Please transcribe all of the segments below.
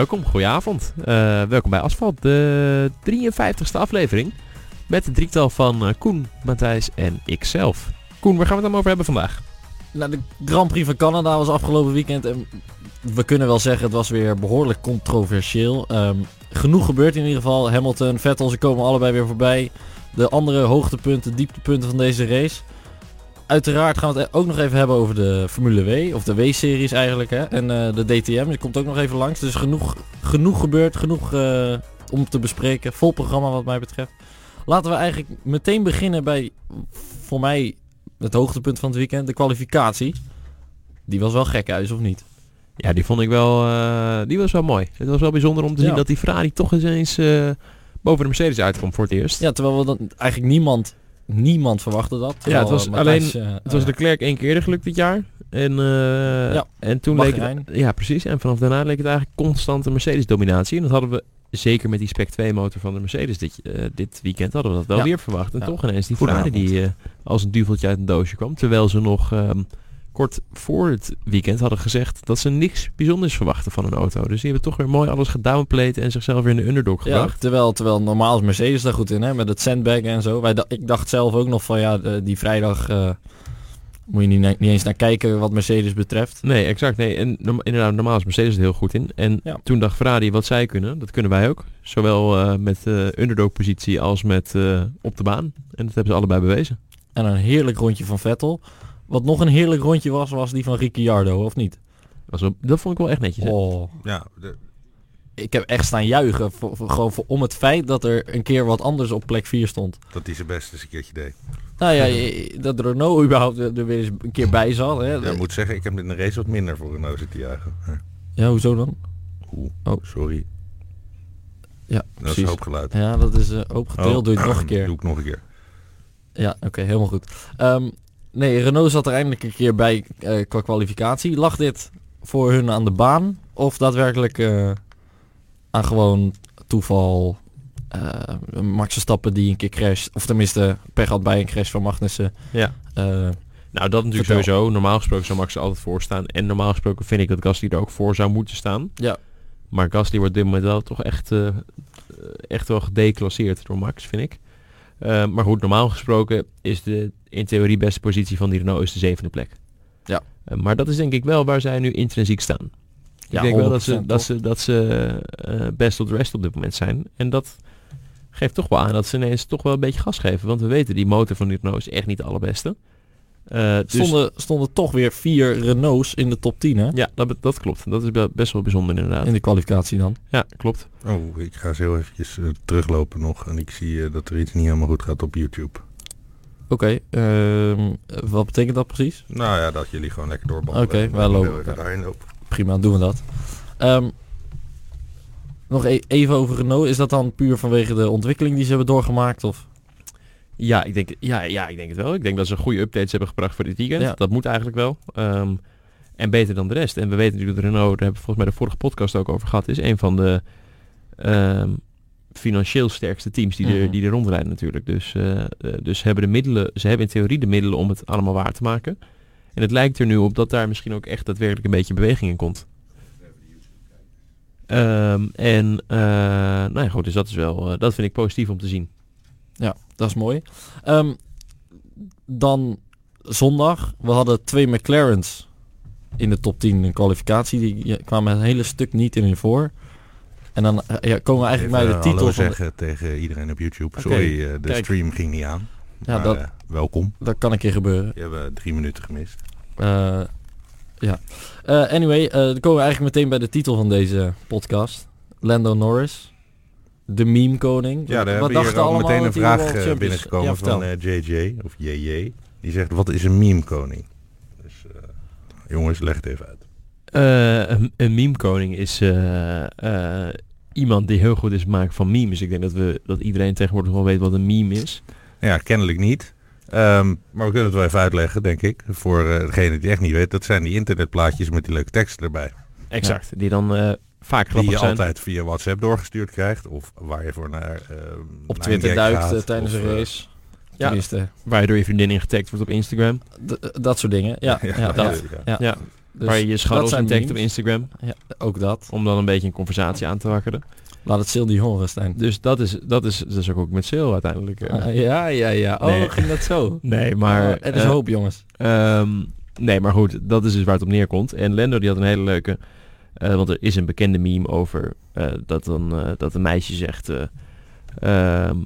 Welkom. Goedenavond. Uh, welkom bij Asfalt, de 53ste aflevering. Met het drietal van uh, Koen, Matthijs en ikzelf. Koen, waar gaan we het dan over hebben vandaag? Nou, de Grand Prix van Canada was afgelopen weekend en we kunnen wel zeggen het was weer behoorlijk controversieel. Um, genoeg gebeurt in ieder geval. Hamilton, Vettel, ze komen allebei weer voorbij. De andere hoogtepunten, dieptepunten van deze race. Uiteraard gaan we het ook nog even hebben over de Formule W, of de W-series eigenlijk, hè? en uh, de DTM. Die komt ook nog even langs. Dus genoeg, genoeg gebeurt, genoeg uh, om te bespreken. Vol programma wat mij betreft. Laten we eigenlijk meteen beginnen bij, voor mij, het hoogtepunt van het weekend, de kwalificatie. Die was wel gek uit, of niet? Ja, die vond ik wel, uh, die was wel mooi. Het was wel bijzonder om te ja. zien dat die Ferrari toch eens eens boven de Mercedes uitkomt voor het eerst. Ja, terwijl we dan eigenlijk niemand niemand verwachtte dat. Ja, het was Matthijs, alleen, uh, het was de Klerk één keer eerder gelukt dit jaar. En, uh, ja, en toen leek het, ja precies. En vanaf daarna leek het eigenlijk constante Mercedes dominatie. En dat hadden we zeker met die Spec 2 motor van de Mercedes dit, uh, dit weekend hadden we dat wel ja. weer verwacht. En ja. toch ineens die Ferrari die als een duveltje uit een doosje kwam. Terwijl ze nog um, kort voor het weekend hadden gezegd dat ze niks bijzonders verwachten van een auto. Dus die hebben toch weer mooi alles gedownplayed en zichzelf weer in de underdog gebracht. Ja, terwijl, terwijl normaal is Mercedes daar goed in, hè, met het sandbag en zo. Wij, ik dacht zelf ook nog van ja, die vrijdag uh, moet je niet, niet eens naar kijken wat Mercedes betreft. Nee, exact. Nee. En inderdaad, normaal is Mercedes er heel goed in. En ja. toen dacht Ferrari wat zij kunnen, dat kunnen wij ook. Zowel uh, met uh, underdog positie als met op de baan. En dat hebben ze allebei bewezen. En een heerlijk rondje van Vettel. Wat nog een heerlijk rondje was, was die van Ricciardo, of niet? Dat, wel, dat vond ik wel echt netjes. Hè? Oh. Ja, de... Ik heb echt staan juichen voor, voor, gewoon voor, om het feit dat er een keer wat anders op plek 4 stond. Dat hij zijn best eens een keertje deed. Nou ja, dat Renault überhaupt er weer eens een keer bij zat. Hè. Ja, ik moet zeggen, ik heb in de race wat minder voor Renault zitten juichen. Ja, hoezo dan? Oeh, oh. sorry. Ja, dat precies. is hoopgeluid. Ja, dat is uh, hoopgedeeld. Oh. Doe je het nog een keer. Doe ik nog een keer. Ja, oké, okay, helemaal goed. Um, Nee, Renault zat er eindelijk een keer bij uh, qua kwalificatie. Lag dit voor hun aan de baan? Of daadwerkelijk uh, aan gewoon toeval uh, Max Verstappen die een keer crasht? Of tenminste pech had bij een crash van Magnussen. Ja. nou, dat natuurlijk vertel. sowieso. Normaal gesproken zou Max er altijd voor staan. En normaal gesproken vind ik dat Gasly er ook voor zou moeten staan. Ja. Maar Gasly wordt dit moment wel toch echt, echt wel gedeclasseerd door Max, vind ik. Uh, maar goed, normaal gesproken is de in theorie beste positie van die Renault is de zevende plek. Ja. Uh, maar dat is denk ik wel waar zij nu intrinsiek staan. Ik ja, denk wel dat ze, dat ze, dat ze uh, best op de rest op dit moment zijn. En dat geeft toch wel aan dat ze ineens toch wel een beetje gas geven. Want we weten, die motor van die Renault is echt niet de allerbeste. Uh, stonden, dus... stonden toch weer vier Renaults in de top 10, hè? Ja, dat, dat klopt. Dat is best wel bijzonder inderdaad. In de kwalificatie dan? Ja, klopt. Oh, ik ga zo eventjes uh, teruglopen nog. En ik zie uh, dat er iets niet helemaal goed gaat op YouTube. Oké, okay, uh, wat betekent dat precies? Nou ja, dat jullie gewoon lekker doorbanden. Oké, okay, wij lopen. Ja. Prima, doen we dat. Um, nog e even over Renault. Is dat dan puur vanwege de ontwikkeling die ze hebben doorgemaakt? Of? Ja, ik denk, ja, ja, ik denk het wel. Ik denk dat ze goede updates hebben gebracht voor dit weekend. Ja. Dat moet eigenlijk wel. Um, en beter dan de rest. En we weten natuurlijk dat Renault, daar hebben we volgens mij de vorige podcast ook over gehad, is een van de um, financieel sterkste teams die, er, die er rondrijden natuurlijk. Dus, uh, dus hebben de middelen, ze hebben in theorie de middelen om het allemaal waar te maken. En het lijkt er nu op dat daar misschien ook echt daadwerkelijk een beetje beweging in komt. Um, en uh, nou ja, goed, dus dat is wel, dat vind ik positief om te zien. Ja, dat is mooi. Um, dan zondag. We hadden twee McLaren's in de top 10 in kwalificatie. Die kwamen een hele stuk niet in voor. En dan ja, komen we eigenlijk bij de titel. van zeggen de... tegen iedereen op YouTube. Okay, Sorry, uh, de kijk. stream ging niet aan. Ja, maar, dat, uh, welkom. Dat kan een keer gebeuren. Je hebt drie minuten gemist. Uh, ja. anyway, dan komen we eigenlijk meteen bij de titel van deze podcast. Lando Norris de meme koning. Ja, daar hebben hier al meteen een vraag uh, binnengekomen ja, van uh, JJ, of JJ. Die zegt, wat is een meme koning? Dus uh, jongens, leg het even uit. een, een meme koning is iemand die heel goed is maken van memes. Ik denk dat, we, dat iedereen tegenwoordig wel weet wat een meme is. Ja, kennelijk niet. Um, maar we kunnen het wel even uitleggen, denk ik. Voor degene die echt niet weet. Dat zijn die internetplaatjes met die leuke teksten erbij. Exact. Ja. Die dan vaak die je zijn. altijd via WhatsApp doorgestuurd krijgt. Of waar je voor naar uh, Op Twitter duikt gaat, tijdens of, een race. Ja. Tenminste. Waar je door je vriendin in getagd wordt op Instagram. D dat soort dingen. Ja, ja, ja, dat. ja. ja. Dus waar je je scharrels in op Instagram. Ja, ook dat. Om dan een beetje een conversatie aan te wakkeren. Laat het Sil niet horen, Stijn. Dus dat is, dat is, dat is ook met Sil uiteindelijk. Uh. ja, ja, ja. Oh, nee. ging dat zo? Nee, maar... Oh, er is hoop, jongens. Um, nee, maar goed, dat is dus waar het op neerkomt. En Lendo die had een hele leuke... Uh, want er is een bekende meme over uh, dat, dan, dat een meisje zegt... Ehm,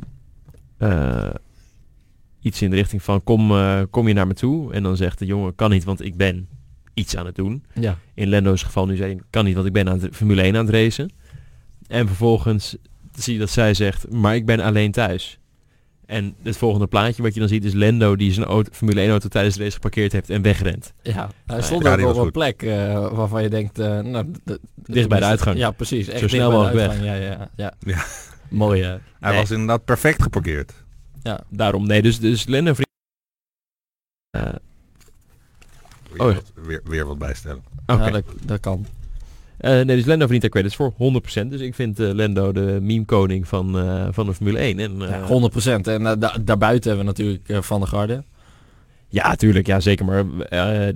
iets in de richting van kom, kom je naar me toe? En dan zegt de jongen kan niet, want ik ben iets aan het doen. Ja. In Lendo's geval nu zei kan niet, want ik ben aan het Formule 1 aan het racen. En vervolgens zie je dat zij zegt, maar ik ben alleen thuis. En het volgende plaatje wat je dan ziet is Lendo die zijn auto, Formule 1 auto tijdens de race geparkeerd heeft en wegrent. Ja, hij stond ook op een plek uh, waarvan je denkt, uh, nou, dicht bij de uitgang. Ja, precies. Echt Zo snel mogelijk weg. Ja, ja, ja. ja. Mooi. Uh, hij was inderdaad perfect geparkeerd. Ja, daarom. Nee, dus, dus Lendo oh. weer, weer wat bijstellen. Okay. Ja, dat, dat kan. Uh, nee, dus Lendo verdient daar credits voor, 100%. Dus ik vind uh, Lendo de meme-koning van, uh, van de Formule 1. En, ja, 100%. En da daarbuiten hebben we natuurlijk Van der Garde. Ja, tuurlijk. Ja, zeker. Maar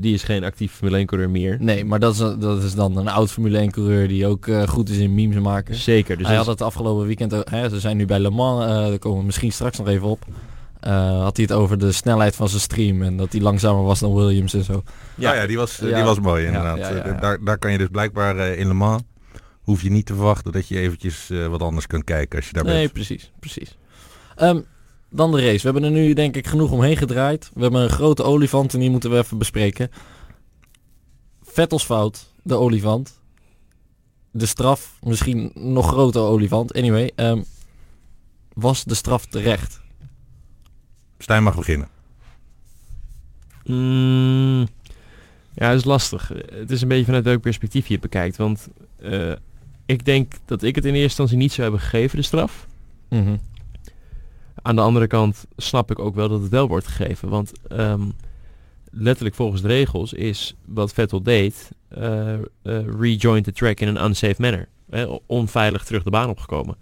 die is geen actief Formule 1-coureur meer. Nee, maar dat is, dat is dan een oud Formule 1-coureur die ook goed is in memes maken. Zeker. Dus Hij had het afgelopen weekend... Hè, ze zijn nu bij Le Mans. daar komen we misschien straks nog even op. Uh, had hij het over de snelheid van zijn stream en dat hij langzamer was dan Williams en zo. Ja, ja, die, was, die was mooi inderdaad. Ja, daar, daar kan je dus blijkbaar uh, in Le Mans, hoef je niet te verwachten dat je eventjes uh, wat anders kunt kijken als je daar nee, bent. Nee, precies, precies. Um, dan de race. We hebben er nu denk ik genoeg omheen gedraaid. We hebben een grote olifant en die moeten we even bespreken. Vettels fout, de olifant. De straf, misschien nog grotere olifant. Anyway, um, was de straf terecht? Stijn mag beginnen. Mm, ja, dat is lastig. Het is een beetje vanuit welk perspectief je het bekijkt. Want uh, ik denk dat ik het in eerste instantie niet zou hebben gegeven, de straf. Mm -hmm. Aan de andere kant snap ik ook wel dat het wel wordt gegeven. Want um, letterlijk volgens de regels is wat Vettel deed... Uh, uh, rejoin the track in een unsafe manner. onveilig terug de baan opgekomen.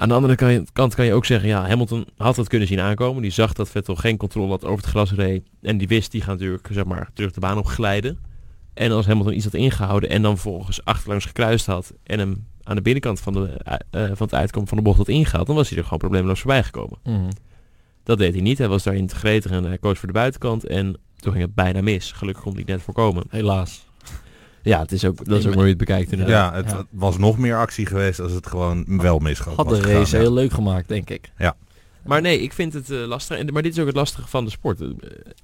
Aan de andere kant kan je ook zeggen, ja, Hamilton had het kunnen zien aankomen. Die zag dat Vettel geen controle had over het gras reed. En die wist, die gaat natuurlijk zeg maar, terug de baan op glijden. En als Hamilton iets had ingehouden en dan volgens achterlangs gekruist had... en hem aan de binnenkant van, de, uh, van het uitkomen van de bocht had ingehaald... dan was hij er gewoon probleemloos voorbij gekomen. Mm Dat deed hij niet. Hij was daarin te gretig en hij koos voor de buitenkant. En toen ging het bijna mis. Gelukkig kon hij net voorkomen. Helaas. Ja, het is ook, dat is ook mooi het bekijkt inderdaad. Ja, het was nog meer actie geweest als het gewoon wel misging. Had de race heel leuk gemaakt, denk ik. Ja. Maar nee, ik vind het uh, lastig. En, maar dit is ook het lastige van de sport. Uh,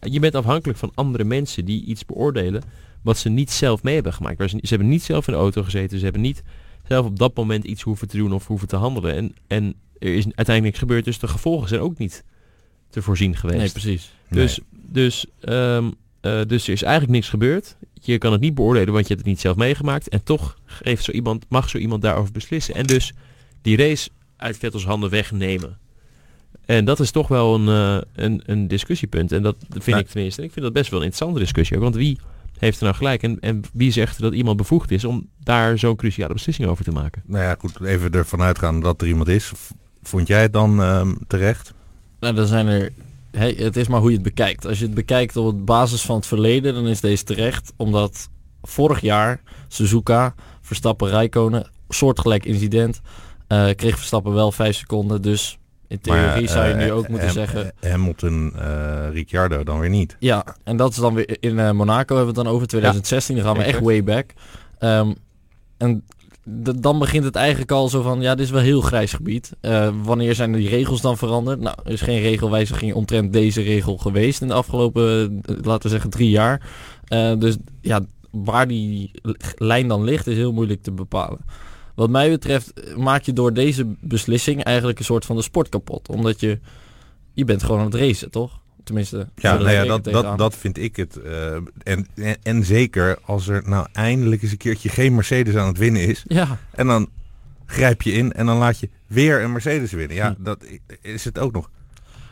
je bent afhankelijk van andere mensen die iets beoordelen wat ze niet zelf mee hebben gemaakt. Ze, ze, hebben niet zelf in de auto gezeten. Ze hebben niet zelf op dat moment iets hoeven te doen of hoeven te handelen. En, en er is uiteindelijk niks gebeurd. Dus de gevolgen zijn ook niet te voorzien geweest. Nee, precies. Dus, dus, um, uh, dus er is eigenlijk niks gebeurd je kan het niet beoordelen, want je hebt het niet zelf meegemaakt. En toch geeft zo iemand, mag zo iemand daarover beslissen. En dus die race uit Vettels handen wegnemen. En dat is toch wel een, uh, een, een discussiepunt. En dat vind nou, ik tenminste. Ik vind dat best wel een interessante discussie. Ook, want wie heeft er nou gelijk? En, en wie zegt dat iemand bevoegd is om daar zo'n cruciale beslissing over te maken? Nou ja, goed. Even ervan uitgaan dat er iemand is. Vond jij het dan uh, terecht? Nou, dan zijn er hey, het is maar hoe je het bekijkt. Als je het bekijkt op basis van het verleden, dan is deze terecht. Omdat vorig jaar Suzuka, Verstappen, Rijkonen, soortgelijk incident, uh, kreeg Verstappen wel 5 seconden. Dus in theorie maar, zou je nu eh, ook moeten zeggen... Hamilton, uh, Ricciardo dan weer niet. Ja, en dat is dan weer in Monaco hebben we het dan over 2016. dan gaan we echt way back. Um, en dan begint het eigenlijk al zo van, ja, dit is wel heel grijs gebied. Uh, wanneer zijn die regels dan veranderd? Nou, er is geen regelwijziging omtrent deze regel geweest in de afgelopen, uh, laten we zeggen, drie jaar. Uh, dus ja, waar die lijn dan ligt, is heel moeilijk te bepalen. Wat mij betreft maak je door deze beslissing eigenlijk een soort van de sport kapot. Omdat je, je bent gewoon aan het racen, toch? Tenminste, ja, nou ja dat, dat, dat vind ik het. Uh, en, en, en, zeker als er nou eindelijk eens een keertje geen Mercedes aan het winnen is. Ja. En dan grijp je in en dan laat je weer een Mercedes winnen. Ja, hm. dat is het ook nog.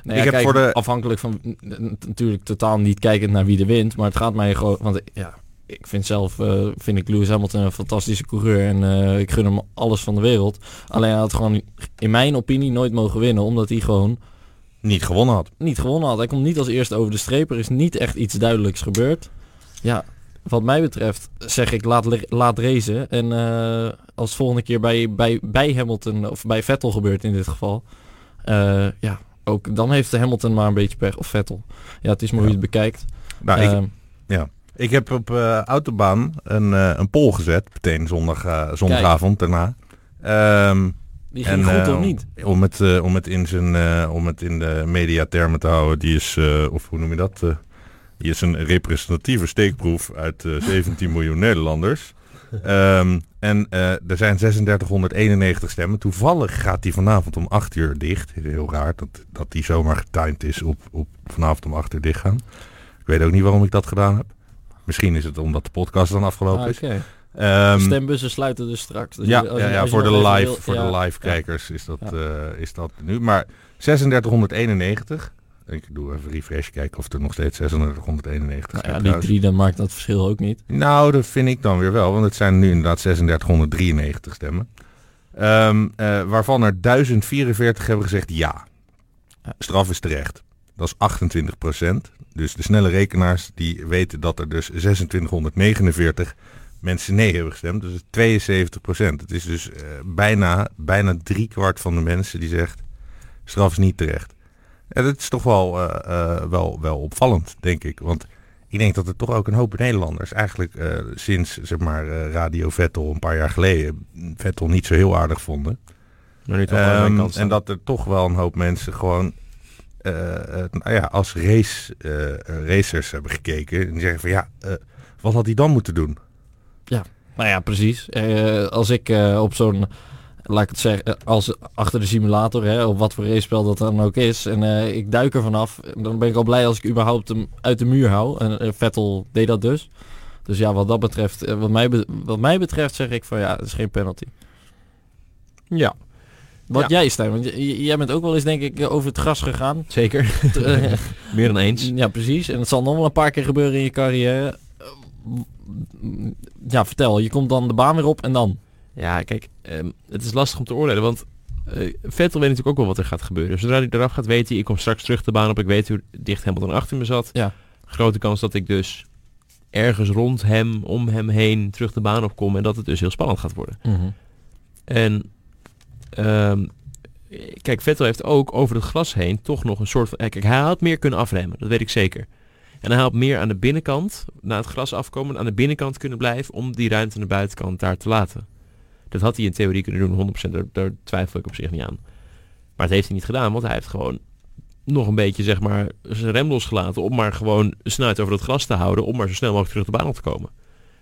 Nee, ik heb voor de... Afhankelijk van natuurlijk totaal niet kijkend naar wie er wint. Maar het gaat mij gewoon. Want ja, ik vind zelf uh, vind ik Lewis Hamilton een fantastische coureur. En uh, ik gun hem alles van de wereld. Alleen hij had gewoon in mijn opinie nooit mogen winnen. Omdat hij gewoon niet gewonnen had. Niet gewonnen had. Hij komt niet als eerste over de streep. Er is niet echt iets duidelijks gebeurd. Ja. wat mij betreft zeg ik laat, laat racen. En uh, als volgende keer bij, bij, bij Hamilton of bij Vettel gebeurt in dit geval. Uh, ja, ook dan heeft Hamilton maar een beetje pech. Of Vettel. Ja, het is maar hoe je het bekijkt. Nou, ik, ehm, ja. Ik heb op uh, Autobaan een, een poll gezet. Meteen zondag, zondagavond daarna. Um, die ging en, goed of niet? Om het, om het in zijn, om het in de mediatermen te houden. Die is, of hoe noem je dat? Die is een representatieve steekproef uit 17 miljoen Nederlanders. Um, en er zijn 3691 stemmen. Toevallig gaat die vanavond om 8 uur dicht. Heel raar dat, dat die zomaar getimed is op, op vanavond om 8 uur dicht gaan. Ik weet ook niet waarom ik dat gedaan heb. Misschien is het omdat de podcast dan afgelopen is. Um, Stembussen sluiten dus straks. Dus ja, ja, ja voor, de live, voor de live kijkers is, dat, uh, is dat nu. Maar 3691 ik doe even refresh kijken of er nog steeds 691 nou ja, die drie, dan maakt dat verschil ook niet. Nou, dat vind ik dan weer wel, want het zijn nu inderdaad 3693 stemmen. Um, uh, waarvan er 1044 hebben gezegd ja. Straf is terecht. Dat is 28 procent. Dus de snelle rekenaars die weten dat er dus 2649 mensen nee hebben gestemd. Dus 72 procent. Het is dus uh, bijna, bijna drie kwart van de mensen die zegt straf is niet terecht. Ja, dat is toch wel, uh, wel, wel opvallend, denk ik. Want ik denk dat er toch ook een hoop Nederlanders eigenlijk sinds zeg maar, Radio Vettel een paar jaar geleden Vettel niet zo heel aardig vonden. Um, en dat er toch wel een hoop mensen gewoon nou ja, als race, racers hebben gekeken. En die zeggen van ja, wat had hij dan moeten doen? Nou ja, precies. als ik op zo'n laat ik het zeggen, als achter de simulator, hè, of wat voor race-spel dat dan ook is. En uh, ik duik er vanaf. Dan ben ik al blij als ik überhaupt hem uit de muur hou. En Vettel deed dat dus. Dus ja, wat dat betreft, wat, mij wat mij betreft zeg ik van ja, het is geen penalty. Ja. Wat jij, Stijn, want jij bent ook wel eens denk ik over het gras gegaan. Zeker. Meer dan eens. Ja, precies. En het zal nog wel een paar keer gebeuren in je carrière. Ja, vertel. Je komt dan de baan weer op en dan? Ja, kijk, um, het is lastig om te oordelen, want uh, Vettel weet natuurlijk ook wel wat er gaat gebeuren. Zodra hij eraf gaat, weet hij, ik kom straks terug de baan op, ik weet hoe dicht Hamilton achter me zat. Ja. Grote kans dat ik dus ergens rond hem, om hem heen, terug de baan op kom en dat het dus heel spannend gaat worden. Mm -hmm. En um, kijk, Vettel heeft ook over het glas heen toch nog een soort van... Kijk, hij had meer kunnen afremmen, dat weet ik zeker. En hij had meer aan de binnenkant, na het glas afkomen, aan de binnenkant kunnen blijven om die ruimte aan de buitenkant daar te laten. Dat had hij in theorie kunnen doen, 100%. Daar, twijfel ik op zich niet aan. Maar het heeft hij niet gedaan, want hij heeft gewoon nog een beetje zeg maar zijn rem losgelaten om maar gewoon snuit over dat gras te houden om maar zo snel mogelijk terug de baan op te komen.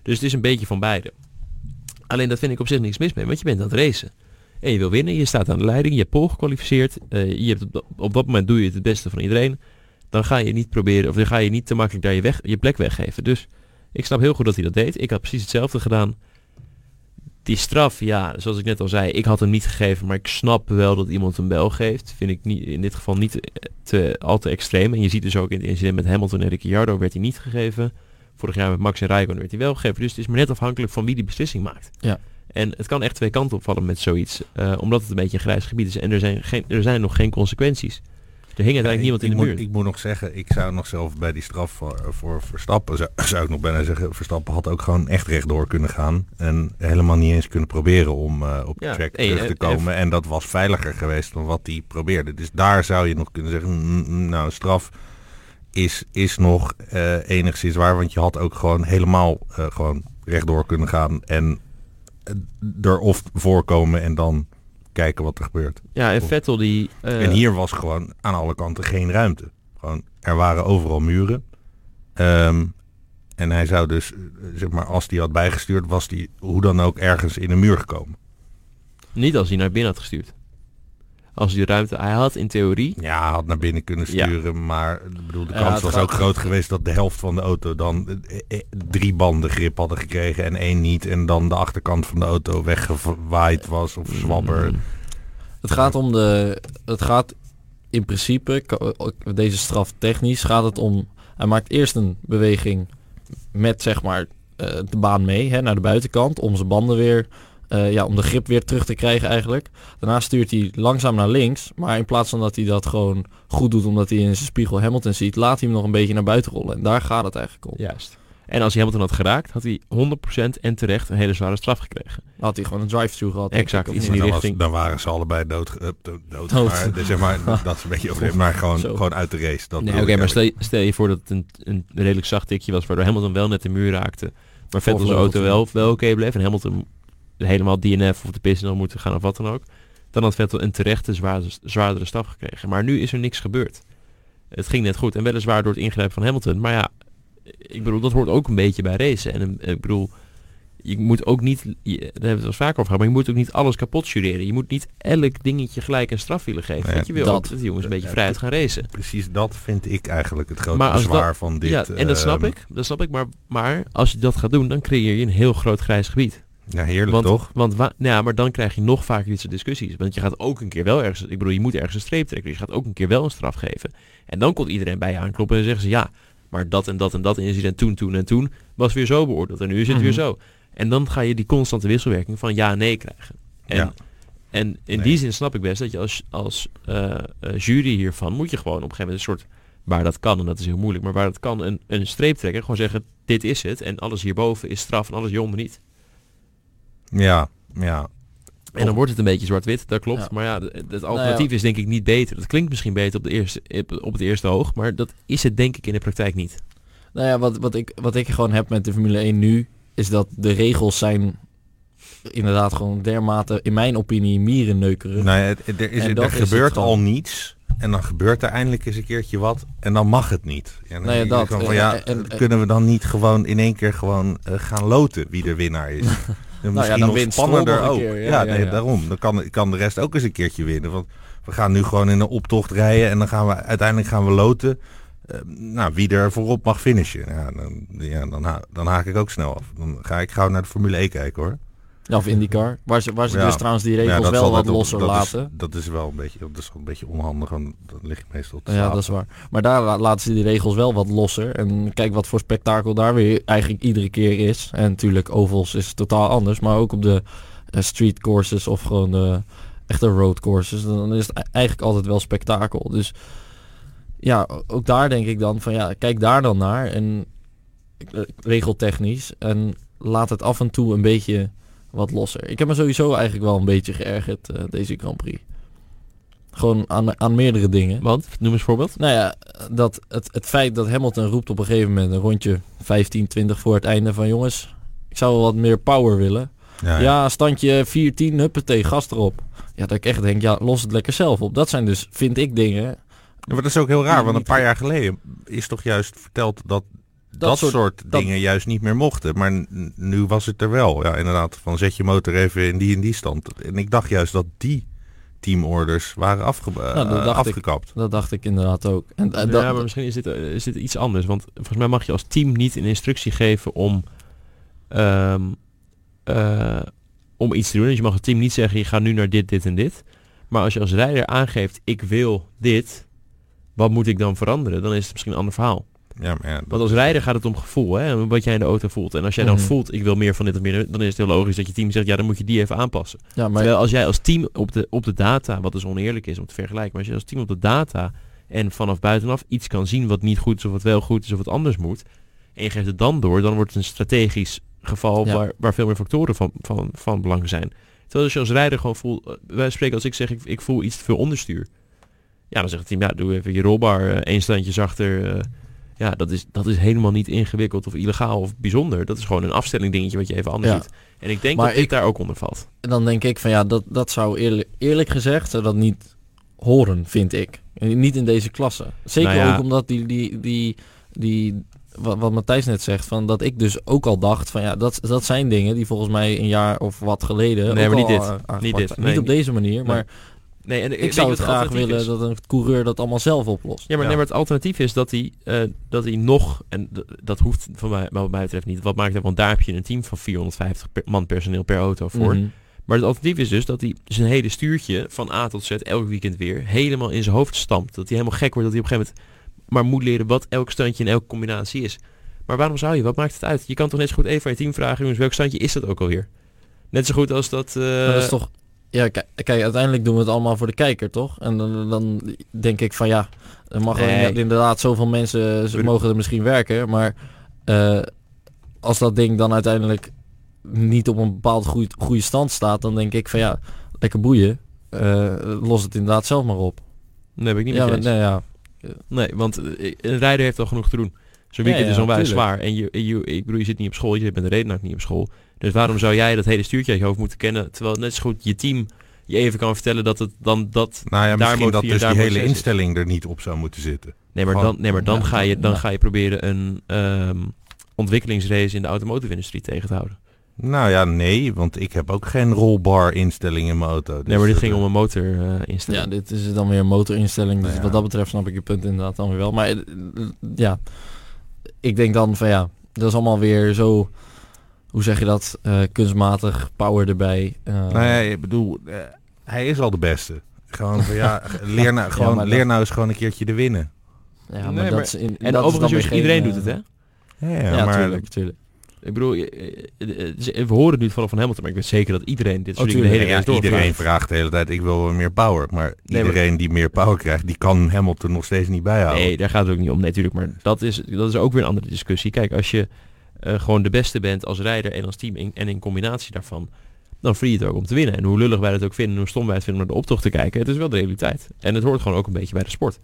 Dus het is een beetje van beide. Alleen dat vind ik op zich niks mis mee, want je bent aan het racen. En je wil winnen, je staat aan de leiding, je hebt pol gekwalificeerd, uh, je hebt op, op, dat moment doe je het beste van iedereen. Dan ga je niet proberen, of dan ga je niet te makkelijk daar je, weg, je plek weggeven. Dus ik snap heel goed dat hij dat deed. Ik had precies hetzelfde gedaan die straf, ja, zoals ik net al zei, ik had hem niet gegeven, maar ik snap wel dat iemand een bel geeft. Vind ik niet, in dit geval niet te, al te extreem. En je ziet dus ook in het incident met Hamilton en Ricciardo werd hij niet gegeven. Vorig jaar met Max en Raikkonen werd hij wel gegeven. Dus het is maar net afhankelijk van wie die beslissing maakt. Ja. En het kan echt twee kanten opvallen met zoiets, uh, omdat het een beetje een grijs gebied is en er zijn, geen, er zijn nog geen consequenties. Er hing uiteindelijk niemand in de muur. ik moet nog zeggen, ik zou nog zelf bij die straf voor, voor Verstappen, zou, zou, ik nog bijna zeggen, Verstappen had ook gewoon echt rechtdoor kunnen gaan. En helemaal niet eens kunnen proberen om uh, op de track terug te komen. En dat was veiliger geweest dan wat hij probeerde. Dus daar zou je nog kunnen zeggen, nou straf is, is nog uh, enigszins waar. Want je had ook gewoon helemaal uh, gewoon rechtdoor kunnen gaan. En er of voorkomen en dan kijken wat er gebeurt. Ja, en Vettel die... Uh... En hier was gewoon aan alle kanten geen ruimte. Gewoon, er waren overal muren. Um, en hij zou dus, eh, zeg maar, als die had bijgestuurd, was die hoe dan ook ergens in een muur gekomen. Niet als hij naar binnen had gestuurd. Als die ruimte, hij had in theorie... Ja, hij had naar binnen kunnen sturen, maar bedoel, de kans was ook groot geweest dat de helft van de auto dan eh, drie banden grip hadden gekregen en één niet. En dan de achterkant van de auto weggewaaid was of zwabber. Mm. Het gaat om de. Het gaat in principe, deze straf technisch, gaat het om. Hij maakt eerst een beweging met zeg maar eh, de baan mee hè, naar de buitenkant om zijn banden weer. Uh, ja, om de grip weer terug te krijgen eigenlijk. Daarna stuurt hij langzaam naar links. Maar in plaats van dat hij dat gewoon goed doet omdat hij in zijn spiegel Hamilton ziet, laat hij hem nog een beetje naar buiten rollen. En daar gaat het eigenlijk om. Juist. En als hij Hamilton had geraakt, had hij 100% en terecht een hele zware straf gekregen. Had hij gewoon een drive-through gehad. Exact, iets in die dan, richting. Was, dan waren ze allebei dood. Uh, dood, dood. Maar, zeg maar dat is een beetje over, maar gewoon, gewoon uit de race. Dat nee, Oké, maar stel, stel, je voor dat het een, een redelijk zacht tikje was, waardoor Hamilton wel net de muur raakte. Maar Vettel's auto wel, wel oké bleef en Hamilton helemaal DNF of de nog moeten gaan of wat dan ook. Dan had Vettel een terechte zwaardere, zwaardere staf gekregen. Maar nu is er niks gebeurd. Het ging net goed en weliswaar door het ingrijpen van Hamilton. Maar ja, ik bedoel, dat hoort ook een beetje bij racen. En ik bedoel, je moet ook niet, je, daar hebben we het wel vaker over gehad, maar je moet ook niet alles kapot jureren. Je moet niet elk dingetje gelijk een straf willen geven. Nee, je wil dat, dat de jongens een beetje vrijheid gaan racen. Precies, dat vind ik eigenlijk het grote bezwaar van dit. Ja, en dat snap ik, dat snap ik. Maar, maar als je dat gaat doen, dan creëer je een heel groot grijs gebied. Ja, heerlijk want, toch? Want nou ja, maar dan krijg je nog vaker dit soort discussies. Want je gaat ook een keer wel ergens, ik bedoel, je moet ergens een streep trekken. Dus je gaat ook een keer wel een straf geven. En dan komt iedereen bij je aankloppen en zeggen ze ja, maar dat en dat en dat incident toen, toen en toen was weer zo beoordeeld. En nu is het weer mhm. zo. En dan ga je die constante wisselwerking van ja nee krijgen. En, ja. en in die zin snap ik best dat je als, als uh, jury hiervan moet je gewoon op een gegeven moment een soort waar dat kan, en dat is heel moeilijk, maar waar dat kan, een, een streep trekken. Gewoon zeggen, dit is het. En alles hierboven is straf en alles hieronder niet. Ja, ja. En dan wordt het een beetje zwart-wit, dat klopt. Maar ja, het nou alternatief is denk ik niet beter. Dat klinkt misschien beter op, de eerste, op het eerste oog, maar dat is het denk ik in de praktijk niet. Nou ja, wat, wat, ik, wat ik gewoon heb met de Formule 1 nu, is dat de regels zijn inderdaad gewoon dermate, in mijn opinie, mierenneukerig. Nou ja, er, is, er gebeurt al niets. En dan gebeurt er eindelijk eens een keertje wat. En dan mag het niet. Ja, dan nou dat, van, ja, en, kunnen we dan niet gewoon in één keer gewoon uh, gaan loten wie de winnaar is? nou misschien ja, dan nog spannender ook. Keer, ja, ja, nee, daarom. Dan kan, kan de rest ook eens een keertje winnen. Want we gaan nu gewoon in een optocht rijden en dan gaan we uiteindelijk gaan we loten. Uh, nou, wie er voorop mag finishen. Ja, dan, ja, dan, ha dan haak ik ook snel af. Dan ga ik gauw naar de Formule E kijken hoor. Of IndyCar. Waar ze, waar ze dus trouwens die regels wel wat losser dat laten. Is, dat is wel een beetje, dat is een beetje onhandig. Want dat ligt meestal te Ja, dat is waar. Maar daar laten ze die regels wel wat losser. En kijk wat voor spektakel daar weer eigenlijk iedere keer is. En natuurlijk ovals is totaal anders. Maar ook op de uh, street courses of gewoon de echte road courses. Dan is het e-, eigenlijk altijd wel spektakel. Dus ja, ook daar denk ik dan van ja, kijk daar dan naar. En eh, regeltechnisch. En laat het af en toe een beetje wat losser. Ik heb me sowieso eigenlijk wel een beetje geërgerd uh, deze Grand Prix. Gewoon aan, aan meerdere dingen. Want, noem eens voorbeeld. Nou ja, dat het, het feit dat Hamilton roept op een gegeven moment een rondje 15, 20 voor het einde van jongens, ik zou wel wat meer power willen. Ja, ja. standje 14, huppatee, gas erop. Ja, dat ik echt denk, ja, los het lekker zelf op. Dat zijn dus, vind ik, dingen... Ja, maar dat is ook heel raar, want een paar jaar geleden is toch juist verteld dat dat, soort, dingen juist niet meer mochten. Maar nu was het er wel. Ja, inderdaad. Van zet je motor even in die en die stand. En ik dacht juist dat die teamorders waren afge nou, dat uh, afgekapt. Ik, dat dacht ik inderdaad ook. En, ja, maar misschien is dit, uh, is dit iets anders. Want volgens mij mag je als team niet een instructie geven om, um, uh, om iets te doen. Dus je mag het team niet zeggen, je gaat nu naar dit, dit en dit. Maar als je als rijder aangeeft, ik wil dit, wat moet ik dan veranderen? Dan is het misschien een ander verhaal. Ja, maar ja, Want als rijder gaat het om gevoel, hè? wat jij in de auto voelt. En als jij dan mhm. voelt, ik wil meer van dit of meer, dan is het heel logisch dat je team zegt, ja, dan moet je die even aanpassen. Ja, maar... Terwijl als jij als team op de, op de data, wat dus oneerlijk is om te vergelijken, maar als je als team op de data en vanaf buitenaf iets kan zien wat niet goed is of wat wel goed is of wat anders moet, en je geeft het dan door, dan wordt het een strategisch geval waar, waar veel meer factoren van, van, van belang zijn. Terwijl als je als rijder gewoon voelt, eh, wij spreken als ik zeg, ik, ik voel iets te veel onderstuur. Ja, dan zegt het team, ja, doe even je rolbar uh, één standje zachter, uh, ja, dat is, dat is helemaal niet ingewikkeld of illegaal of bijzonder. Dat is gewoon een afstelling dingetje wat je even anders ziet. En ik denk maar dat ik, daar ook onder valt. En dan denk ik van ja, dat, dat zou eerlijk, eerlijk gezegd dat niet horen, vind ik. En niet in deze klasse. Zeker nou ook omdat die, die, die, die wat, wat Matthijs net zegt, van dat ik dus ook al dacht van ja, dat, dat zijn dingen die volgens mij een jaar of wat geleden. Nee, maar niet dit. Niet, dit. niet op deze manier, maar Nee, en ik zou het graag willen dat een coureur dat allemaal zelf oplost. Ja, maar, Nee, maar het alternatief is dat hij, uh, dat hij nog, en dat hoeft van mij, wat mij betreft niet, wat maakt het, want daar heb je een team van 450 man personeel per auto voor. Mhm. Maar het alternatief is dus dat hij zijn hele stuurtje van A tot Z elk weekend weer helemaal in zijn hoofd stampt. Dat hij helemaal gek wordt, dat hij op een gegeven moment maar moet leren wat elk standje en elke combinatie is. Maar waarom zou je? Wat maakt het uit? Je kan toch net zo goed even van je team vragen, jongens, welk standje is dat ook alweer? Net zo goed als dat... Uh, dat is toch ja, kijk, uiteindelijk doen we het allemaal voor de kijker, toch? En dan, dan denk ik van ja, er mag nee. inderdaad zoveel mensen, ze mogen er misschien werken, maar uh, als dat ding dan uiteindelijk niet op een bepaald goede, goede stand staat, dan denk ik van ja, lekker boeien. Uh, los het inderdaad zelf maar op. Nee, heb ik niet ja, nee, ja. nee, want een rijder heeft al genoeg te doen. Zo'n weekend is onwijs zwaar. En je, je, ik bedoel, je zit niet op school, je bent de reden ook niet op school. Dus waarom zou jij dat hele stuurtje uit je hoofd moeten kennen, terwijl net zo goed je team je even kan vertellen dat het dan dat nou ja, misschien dat dus die hele instelling er niet op zou moeten zitten. Nee, maar dan, nee, maar dan, ga, je, dan ga je proberen een um, ontwikkelingsrace in de automotive-industrie tegen te houden. Nou ja, nee, want ik heb ook geen rollbar instelling in mijn auto. Dus nee, maar dit ging om een motorinstelling. ja, dit is dan weer een motorinstelling. Dus wat dat betreft snap ik je punt inderdaad dan weer wel. Maar eh, ja, ik denk dan van ja, dat is allemaal weer zo hoe zeg je dat, uh, kunstmatig power erbij. Uh, nee, ik bedoel, uh, hij is al de beste. Gewoon, ja, leer nou, gewoon, ja, leer nou eens gewoon een keertje te winnen. Ja, maar nee, dat is in, en dat overigens, iedereen doet het, hè? Ja, ja maar... Tuurlijk, tuurlijk. Ik bedoel, we horen nu vallen van Hamilton, maar ik weet zeker dat iedereen dit soort oh, de hele ja, Iedereen vraagt de hele tijd, ik wil meer power. Maar iedereen die meer power krijgt, die kan Hamilton nog steeds niet bijhouden. Nee, daar gaat het ook niet om, natuurlijk. maar dat is, dat is ook weer een andere discussie. Kijk, als je uh, gewoon de beste bent als rijder en als team en in combinatie daarvan, dan verdien je het ook om te winnen. En hoe lullig wij het ook vinden, hoe stom wij het vinden om naar de optocht te kijken, het is wel de realiteit. En het hoort gewoon ook een beetje bij de sport.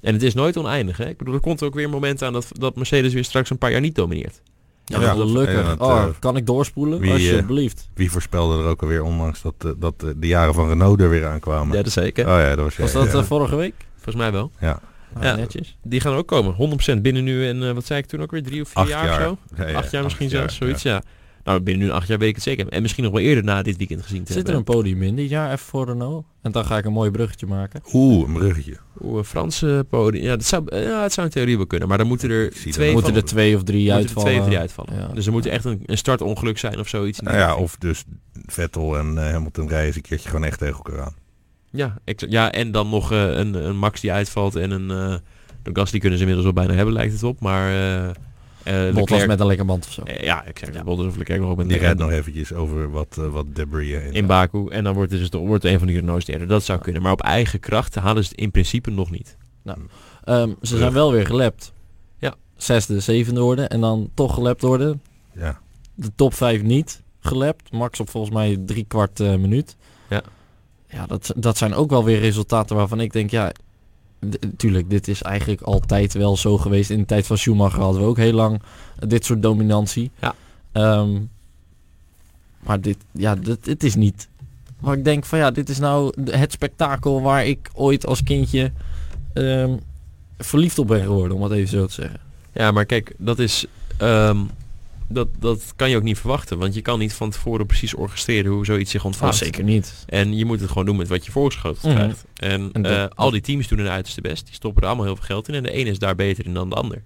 En het is nooit oneindig. Hè? Ik bedoel, er komt ook weer een moment aan dat, dat Mercedes weer straks een paar jaar niet domineert. Ja, ja gelukkig. oh, uh, kan ik doorspoelen? Wie, Alsjeblieft. Uh, wie voorspelde er ook alweer, ondanks dat, uh, dat de jaren van Renault er weer aankwamen? Ja, dat zeker. Oh, ja, dat was, was dat vorige week? Volgens mij wel. Ja. Ah, ja, netjes. Die gaan ook komen. 100% binnen nu en uh, wat zei ik toen ook weer? Drie of vier jaar, jaar, of zo? Acht jaar misschien zelfs, zoiets, ja. Nou, binnen nu acht jaar weet ik het zeker. En misschien nog wel eerder na dit weekend gezien te Zit er een podium in dit jaar even voor Renault? En dan ga ik een mooi bruggetje maken. Oeh, een bruggetje. Oeh, een Franse podium. Ja, dat zou, ja, het zou in theorie wel kunnen. Maar dan moeten er twee, moeten er twee of drie uitvallen. Twee of drie uitvallen. Ja. Dus er moet echt een, een startongeluk zijn of zoiets. Nou ja, of dus Vettel en uh, Hamilton rijden eens een keertje gewoon echt tegen elkaar aan. Ja, ja en dan nog uh, een, een Max die uitvalt en een... Uh, de gas die kunnen ze inmiddels al bijna hebben, lijkt het op. Maar uh, uh, Bottas met een lekker band of zo. Uh, ja, ik zeg ja. Bottas of Leclerc nog met Die rijdt nog eventjes over wat, wat debris in, in Baku. En dan wordt, het dus, wordt een van die Renaults derde. Dat zou kunnen. Maar op eigen kracht halen ze het in principe nog niet. Nou, um, ze zijn wel weer gelapt. Ja. Zesde, zevende worden. En dan toch gelapt worden. Ja. De top 5 niet gelapt. Max op volgens mij drie kwart minuut. Ja. Dat, dat zijn ook wel weer resultaten waarvan ik denk, ja, Tuurlijk, dit is eigenlijk altijd wel zo geweest. In de tijd van Schumacher hadden we ook heel lang dit soort dominantie. Ja. Um, maar dit, ja, dit, het is niet. Maar ik denk van ja, dit is nou het spektakel waar ik ooit als kindje um, verliefd op ben geworden, om het even zo te zeggen. Ja, maar kijk, dat is um, dat, dat kan je ook niet verwachten. Want je kan niet van tevoren precies orchestreren hoe zoiets zich ontvouwt. Oh, zeker niet. En je moet het gewoon doen met wat je voorgeschoten mhm. krijgt. En, en uh, al die teams doen hun uiterste best. Die stoppen er allemaal heel veel geld in. En de ene is daar beter in dan de ander.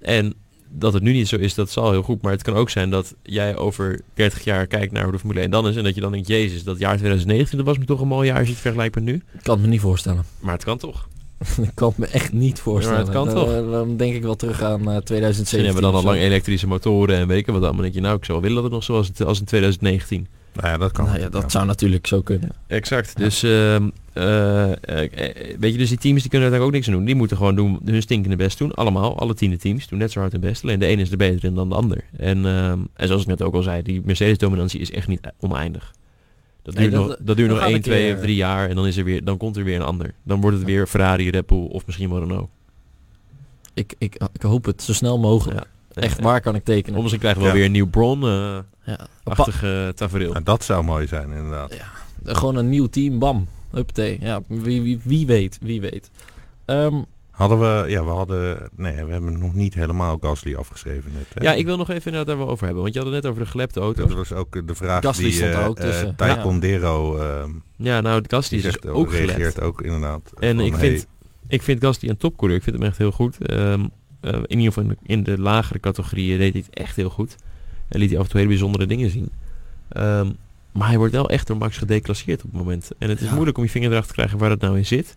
En dat het nu niet zo is, dat is al heel goed. Maar het kan ook zijn dat jij over 30 jaar kijkt naar hoe de Formule 1 dan is. En dat je dan denkt, jezus, dat jaar 2019 dat was me toch een mooi jaar als je het vergelijkt met nu. Ik kan het me niet voorstellen. Maar het kan toch. ik kan het me echt niet voorstellen. Ja, het kan toch? Dan, denk ik wel terug aan uh, 2017. hebben we dan al lang elektrische motoren en weken wat allemaal. denk je, nou, ik zou willen dat het nog zoals het als in 2019. Nou ja, dat kan. Nou ja, dat zou natuurlijk zo kunnen. Exact. Dus uh, uh, weet je, dus die teams die kunnen daar ook niks aan doen. Die moeten gewoon doen, hun stinkende best doen. Allemaal, alle tiende teams doen net zo hard hun best. Alleen de ene is er beter in dan de ander. En, uh, en zoals ik net ook al zei, die Mercedes dominantie is echt niet oneindig. Dat duurt, nog, dat duurt nog 1, 2 of 3 jaar en dan, is er weer, dan komt er weer een ander. Dan wordt het weer Ferrari, Red Bull of misschien wel Renault. Ik, ik, ik hoop het zo snel mogelijk. Ja. Echt, waar kan ik tekenen? Of misschien krijgen we wel weer een nieuw bron. Uh, ja. Achtige tafereel. dat zou mooi zijn inderdaad. Ja. Gewoon een nieuw team, bam. Huppatee. Ja, wie, wie, wie weet, wie weet. Um, Hadden we, ja, we hadden, nee, we hebben nog niet helemaal Gasly afgeschreven net. Hè? Ja, ik wil nog even inderdaad daar wel over hebben, want je had het net over de gelepte auto. Dat was ook de vraag Gasly die stond uh, ook tussen. Uh, Taekwondo, uh, ja, nou, Gasly is dus ook reageert ook inderdaad. En ik vind, ik vind Gasly een topcoureur. Ik vind hem echt heel goed. Um, in ieder geval in de, lagere categorieën deed hij het echt heel goed. En liet hij af en toe hele bijzondere dingen zien. Um, maar hij wordt wel echt door Max gedeclasseerd op het moment. En het is moeilijk om je vinger erachter te krijgen waar het nou in zit.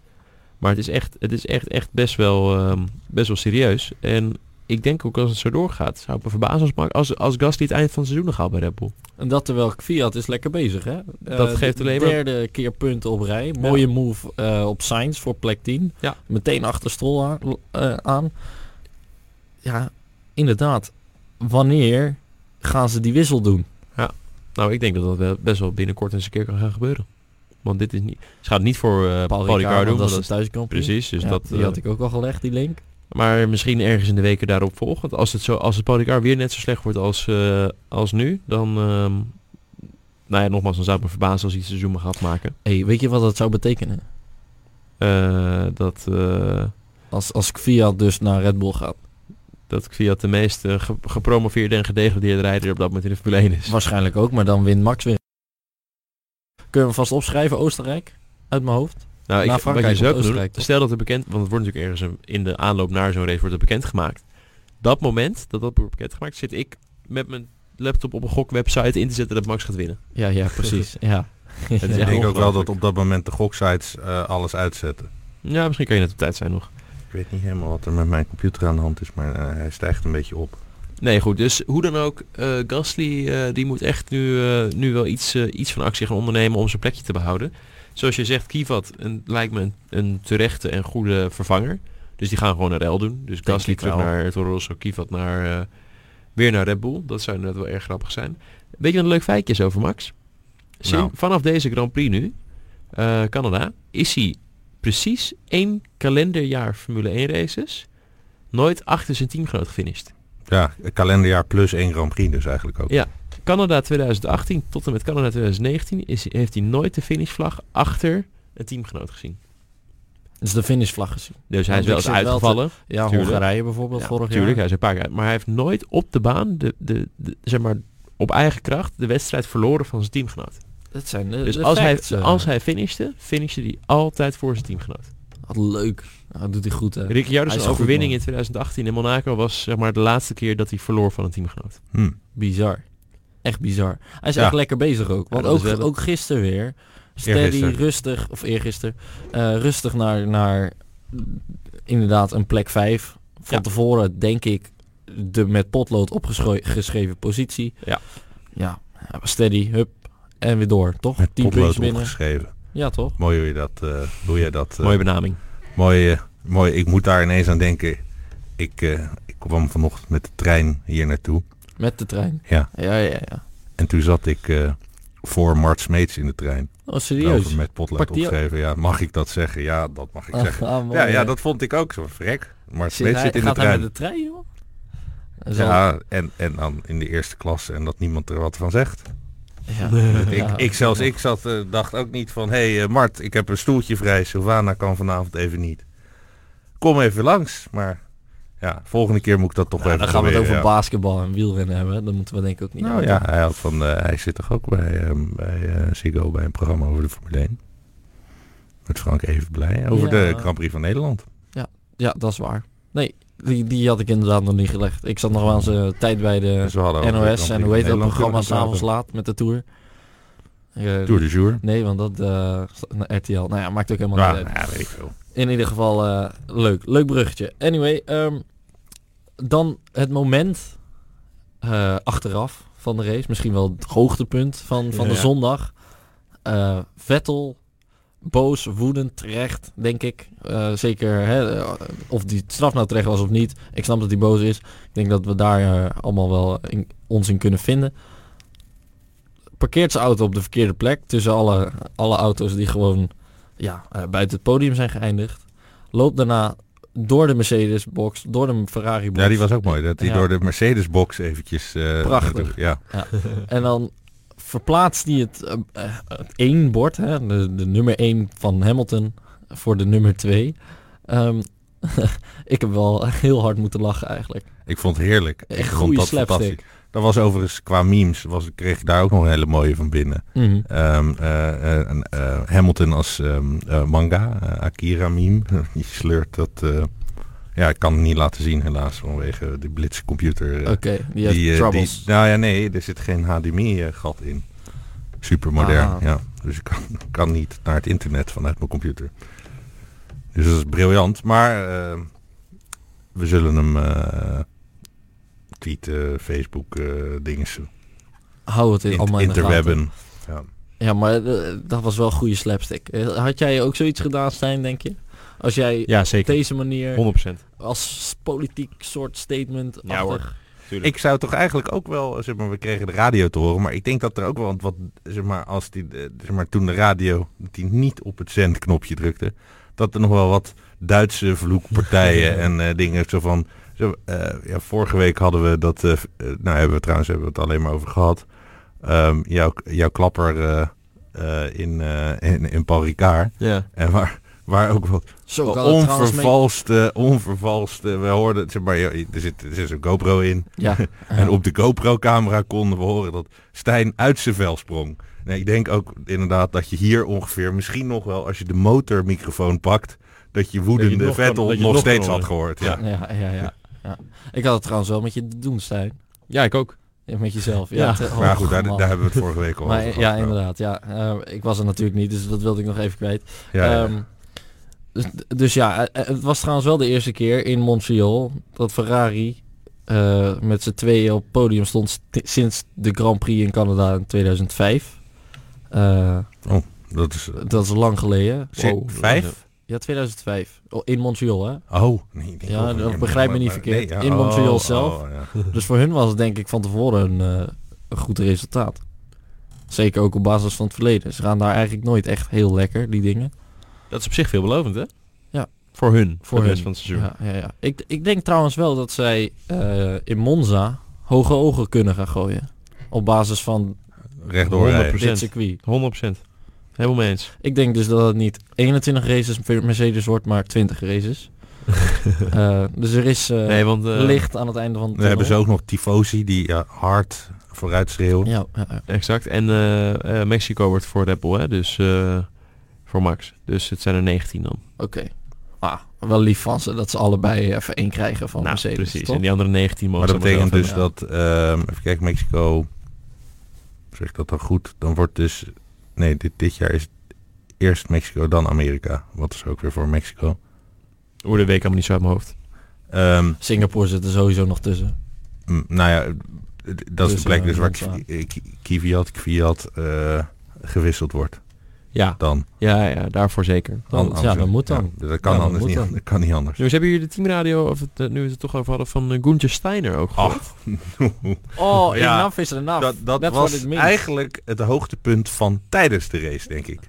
Maar het is echt, het is echt, echt best, wel, um, best wel serieus. En ik denk ook als het zo doorgaat, zou ik me verbazen als, als, als Gasly het eind van het seizoen nog haalt bij Red Bull. En dat terwijl Fiat is lekker bezig, hè? Dat uh, geeft alleen maar... derde keer punten op rij. Mooie move uh, op Sainz voor plek 10. Ja. Meteen achter Stroll aan, uh, aan. Ja, inderdaad. wanneer gaan ze die wissel doen? Ja, nou ik denk dat dat best wel binnenkort eens een keer kan gaan gebeuren. Want dit is niet, ze gaat niet voor uh, Paul, Paul Ricard doen. Dat is thuiskampioen. Precies, dus dat... Die had ik ook al gelegd, die link. Maar misschien ergens in de weken daarop volgend. Als het, zo, als het Paul weer net zo slecht wordt als, uh, als nu, dan... Um, nou ja, nogmaals, dan zou ik me verbazen als hij het seizoen mag afmaken. Hey, weet je wat dat zou betekenen? Dat... Als, als Fiat dus naar Red Bull gaat. Dat Fiat de meest ge gepromoveerde en gedegradeerde rijder op dat moment in de Formule 1 is. Waarschijnlijk ook, maar dan wint Max weer. Kunnen we vast opschrijven, Oostenrijk? Uit mijn hoofd. Nou, ik, wat je zou doen, stel dat het bekend, want het wordt natuurlijk ergens in de aanloop naar zo'n race wordt het bekendgemaakt. Dat moment dat dat wordt bekendgemaakt, zit ik met mijn laptop op een gokwebsite in te zetten dat Max gaat winnen. Ja, ja, precies. ja. ik denk ook wel dat op dat moment de goksites uh, alles uitzetten. Ja, misschien kan je net op tijd zijn nog. Ik weet niet helemaal wat er met mijn computer aan de hand is, maar uh, hij stijgt een beetje op. Nee, goed. Dus hoe dan ook, uh, Gasly die moet echt nu, nu wel iets, iets van actie gaan ondernemen om zijn plekje te behouden. Zoals je zegt, Kivat een, lijkt me een, een, terechte en goede vervanger. Dus die gaan gewoon een rel doen. Dus Gasly terug naar Toro Rosso, Kivat naar, weer naar Red Bull. Dat zou net wel erg grappig zijn. Weet je wat een leuk feitje is over Max? Nou. Vanaf deze Grand Prix nu, Canada, is hij precies één kalenderjaar Formule 1 races nooit achter zijn teamgenoot gefinished. Ja, kalenderjaar plus één Grand Prix dus eigenlijk ook. Ja, Canada 2018 tot en met Canada 2019 is, heeft hij nooit de finishvlag achter een teamgenoot gezien. Dus de finishvlag gezien. Dus hij is wel eens uitgevallen. ja, Hongarije bijvoorbeeld ja, vorig tuurlijk, jaar. hij is een paar keer. Maar hij heeft nooit op de baan, de, de, de, zeg maar, op eigen kracht de wedstrijd verloren van zijn teamgenoot. Dat zijn de, dus de als, facts, hij, uh. als hij finishte, finishte hij altijd voor zijn teamgenoot. Wat leuk. Nou, doet hij goed. Hè. Ricciardo's dus overwinning in 2018 in Monaco was zeg maar de laatste keer dat hij verloor van een teamgenoot. Hm. Bizar. Echt bizar. Hij is echt lekker bezig ook. Want ook, ook gisteren weer. Steady, rustig, of eergisteren, uh, rustig naar, naar inderdaad een plek 5. Van tevoren denk ik de met potlood opgeschreven positie. Ja. Ja, steady, hup, en weer door, toch? Met potlood opgeschreven. Ja, toch? Mooi hoe je dat... Uh, hoe je dat Mooie benaming. Mooi, uh, mooi, ik moet daar ineens aan denken. Ik, ik kwam vanochtend met de trein hier naartoe. Met de trein? Ja. Ja, ja, ja. En toen zat ik voor Mart Smeets in de trein. Oh, serieus? Met potlood opgeschreven. Ja, mag ik dat zeggen? Ja, dat mag ik zeggen. Ah, mooi, ja, ja, dat vond ik ook zo vrek. Mart Smeets zit in de trein. Gaat met de trein, joh? Ja, en, en dan in de eerste klas en dat niemand er wat van zegt. Ja. ik, ik, zelfs ik zat, uh, dacht ook niet van, hé hey, uh, Mart, ik heb een stoeltje vrij, Sylvana kan vanavond even niet. Kom even langs, maar ja, volgende keer moet ik dat toch nou, even Dan gaan we het over ja. basketbal en wielrennen hebben, dan moeten we denk ik ook niet Nou ja, hij, had van, uh, hij zit toch ook bij, bij Ziggo bij een programma over de Formule 1. Met Frank even blij over de Grand Prix van Nederland. Ja, ja, dat is waar. Nee, die, die had ik inderdaad nog niet gelegd. Ik zat nog wel aan zijn tijd bij de dus NOS en hoe heet dat programma s'avonds laat met de Tour. Uh, Tour de Jour? Nee, want dat uh, RTL. Nou ja, maakt ook helemaal ja, niet uit. Ja, weet ik veel. In ieder geval uh, leuk. Leuk bruggetje. Anyway, um, dan het moment achteraf van de race. Misschien wel het hoogtepunt van, van Ja, de zondag. Vettel boos, woedend, terecht, denk ik. Uh, zeker hè, of die straf nou terecht was of niet. Ik snap dat hij boos is. Ik denk dat we daar uh, allemaal wel in, ons in kunnen vinden. Parkeert zijn auto op de verkeerde plek. Tussen alle, alle auto's die gewoon ja, uh, buiten het podium zijn geëindigd. Loopt daarna door de Mercedes-box, door de Ferrari-box. Ja, die was ook mooi. Dat hij ja. door de Mercedes-box eventjes... Prachtig. Ja. ja. en dan verplaatst hij het, uh, het één bord, hè, de, de nummer 1 van Hamilton voor de nummer 2. Um, ik heb wel heel hard moeten lachen eigenlijk. Ik vond het heerlijk. Echt ik vond dat slapstick. fantastisch. Dat was overigens qua memes, was, kreeg ik daar ook nog een hele mooie van binnen. Mm -hmm. um, uh, uh, Hamilton als um, manga, Akira meme. Die sleurt dat... Ja, ik kan het niet laten zien helaas vanwege de blitzcomputer. Oké, okay, die heeft die, troubles. Die, nou ja, nee, er zit geen HDMI-gat in. Super modern, ah. ja. Dus ik kan, kan, niet naar het internet vanuit mijn computer. Dus dat is briljant. Maar uh, we zullen hem uh, tweeten, Facebook, uh, dingen. Hou het in, allemaal in interwebben. Ja. ja, maar dat was wel goede slapstick. Had jij ook zoiets gedaan, Stijn, denk je? Als jij ja, zeker. op deze manier 100%. als politiek soort statement ja, hoor. ik zou toch eigenlijk ook wel, zeg maar, we kregen de radio te horen, maar ik denk dat er ook wel wat, zeg maar, als die, zeg maar, toen de radio die niet op het zendknopje drukte, dat er nog wel wat Duitse vloekpartijen en uh, dingen zo van, zo, uh, ja, vorige week hadden we dat, uh, nou hebben we trouwens hebben we het alleen maar over gehad, um, jouw, jouw klapper in, in, in Paul Ricard. Ja. En waar, waar ook wat Zo onvervalste, onvervalste, we hoorden, zeg maar, er zit, er zit een GoPro in. Ja. en op de GoPro-camera konden we horen dat Stijn uit zijn vel sprong. Nee, ik denk ook inderdaad dat je hier ongeveer, misschien nog wel, als je de motormicrofoon pakt, dat je woedende Vettel nog, nog steeds had gehoord. Ja. Ja, ja, ja, ja, Ik had het trouwens wel met je te doen, Stijn. Ja, ik ook. Met jezelf. Ja, ja. maar goed, daar, daar, hebben we het vorige week al maar, over Ja, inderdaad. Ja. Uh, ik was er natuurlijk niet, dus dat wilde ik nog even kwijt. Ja, um, dus, dus, ja, eh, eh, het was trouwens wel de eerste keer in Montreal dat Ferrari uh, met z'n tweeën op podium stond sinds de Grand Prix in Canada in 2005. Uh, oh, dat is... Dat is lang geleden. Wow, vijf? Ja, 2005. in Montreal, hè? Oh, nee. Ja, dat begrijp me niet verkeerd. in Montreal oh, zelf. Oh, ja. Dus voor hun was het denk ik van tevoren een, een goed resultaat. Zeker ook op basis van het verleden. Ze gaan daar eigenlijk nooit echt heel lekker, die dingen. Dat is op zich veelbelovend, hè? Ja. Voor hun, voor de rest van het seizoen. Ja, ja, ja. Ik, ik denk trouwens wel dat zij uh, in Monza hoge ogen kunnen gaan gooien. Op basis van rechtdoor 100%. Dit circuit. 100%. Helemaal mee eens. Ik denk dus dat het niet 21 races Mercedes wordt, maar 20 races. uh, dus er is uh, nee, want, licht aan het einde van het We hebben ze ook nog Tifosi die hard vooruit schreeuwen. Ja, ja, ja. exact. En Mexico wordt voor Red Bull, hè? dus voor Max. Dus het zijn er 19 dan. Oké. Ah, wel lief van ze dat ze allebei even één krijgen van nou, Mercedes. Precies. En die andere 19 mogen. Maar dat betekent dus dat, um, even kijken, Mexico, zeg dat dan goed, dan wordt dus, nee, dit, dit jaar is eerst Mexico, dan Amerika. Wat is ook weer voor Mexico? Hoe de week allemaal niet zo uit mijn hoofd. Um, Singapore zit er sowieso nog tussen. Nou ja, dat is de plek dus waar Kvyat, Kvyat uh, gewisseld wordt. Ja, dan. Ja, ja, daarvoor zeker. Dan, ja, dat moet dan. dat kan, anders niet, dat kan niet anders. Dus hebben jullie de teamradio, of het, eh, nu is het toch over hadden, van uh, Gunther Steiner ook gehoord? oh, ja, enough is enough. Dat, dat was eigenlijk het hoogtepunt van tijdens de race, denk ik.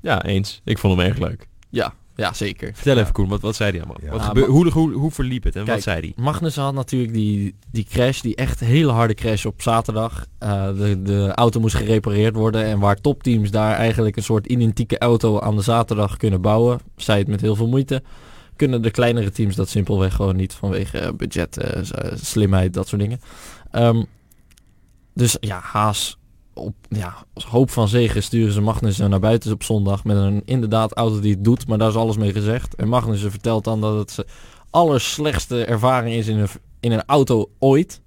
Ja, eens. Ik vond hem erg leuk. Ja, ja, zeker. Vertel even, Koen, wat, wat zei hij allemaal? Wat hoe, hoe, hoe verliep het en wat zei hij? Magnussen had natuurlijk die, die crash, die echt hele harde crash op zaterdag. Uh, de, de auto moest gerepareerd worden en waar topteams daar eigenlijk een soort identieke auto aan de zaterdag kunnen bouwen, zij het met heel veel moeite, kunnen de kleinere teams dat simpelweg gewoon niet vanwege budget, uh, slimheid, dat soort dingen. Um, dus ja, Haas op ja, als hoop van zegen sturen ze Magnussen naar buiten op zondag met een inderdaad auto die het doet, maar daar is alles mee gezegd. En Magnussen vertelt dan dat het de allerslechtste ervaring is in een, in een auto ooit.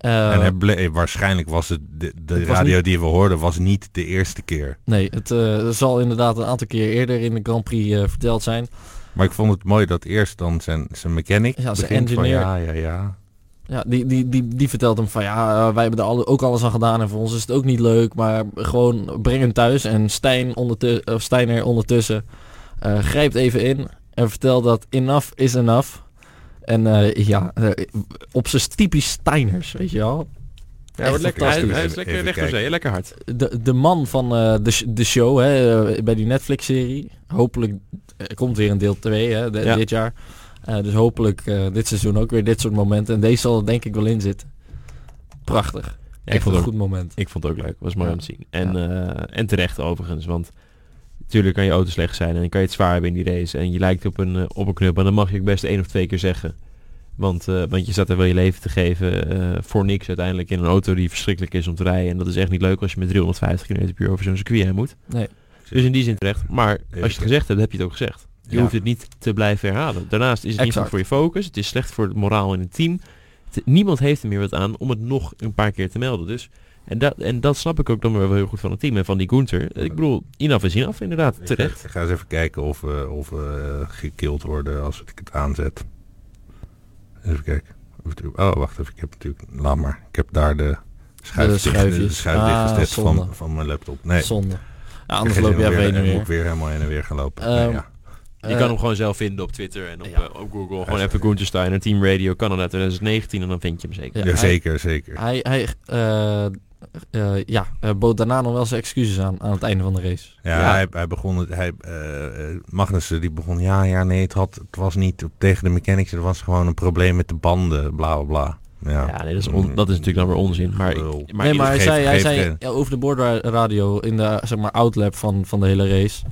Uh, en hij bleef, waarschijnlijk was het de, de radio die we hoorden was niet de eerste keer. Nee, het uh, zal inderdaad een aantal keer eerder in de Grand Prix uh, verteld zijn. Maar ik vond het mooi dat eerst dan zijn, zijn mechanic ja, zijn engineer. ja, ja, ja. Ja, die, die, die, die vertelt hem van ja, wij hebben er alle, ook alles aan gedaan en voor ons is het ook niet leuk, maar gewoon breng hem thuis. En Stijn ondertussen, of Steiner ondertussen uh, grijpt even in en vertelt dat enough is enough. En uh, ja, uh, op zijn typisch Steiners, weet je wel. Ja, wordt lekker, hij, hij, is lekker recht zee, lekker hard. De, de man van de, de show hè, bij die Netflix-serie. Hopelijk er komt weer een deel 2 hè, dit jaar. Uh, dus hopelijk uh, dit seizoen ook weer dit soort momenten. En deze zal er denk ik wel in zitten. Prachtig. Ja, ik vond het een goed moment. Ik vond het ook leuk. was mooi om te zien. En, ja. uh, en terecht overigens. Want natuurlijk kan je auto slecht zijn en dan kan je het zwaar hebben in die race. En je lijkt op een, op een knuppel. En dan mag je ook best één of twee keer zeggen. Want, want je staat er wel je leven te geven voor niks uiteindelijk in een auto die verschrikkelijk is om te rijden. En dat is echt niet leuk als je met 350 km per uur over zo'n circuit heen moet. Nee. Dus in die zin terecht. Maar als je het gezegd hebt, heb je het ook gezegd. Je hoeft het niet te blijven herhalen. Daarnaast is het niet goed voor je focus. Het is slecht voor het moraal in het team. niemand heeft er meer wat aan om het nog een paar keer te melden. Dus, en, dat, en dat snap ik ook dan wel heel goed van het team en van die Gunther. Ik bedoel, inaf is inaf inderdaad, terecht. Ik ga, eens even kijken of we, of we uh, gekild worden als ik het aanzet. Even kijken. Oh, wacht even. Ik heb natuurlijk... Laat maar. Ik heb daar de schuif, ah, van, van mijn laptop. Nee. Zonde. Ja, anders loop je even heen en weer. Moet weer helemaal heen en weer gaan lopen. Um, nee, ja. Je kan hem gewoon zelf vinden op Twitter en op, op Google. Gewoon even Gunther Steiner, Team Radio, Canada 2019 en dan vind je hem zeker. Ja, zeker, zeker. Hij, hij uh, ja, bood daarna nog wel zijn excuses aan aan het einde van de race. Ja, Hij, hij, begon het. Hij, uh, Magnussen die begon. Ja, ja, nee, het, had, het was niet tegen de mechanics. Er was gewoon een probleem met de banden, bla bla bla. Ja, ja nee, dat, is dat is natuurlijk dan weer onzin. Maar, maar, nee, maar hij, zei, hij zei over de boordradio in de zeg maar outlap van, van de hele race.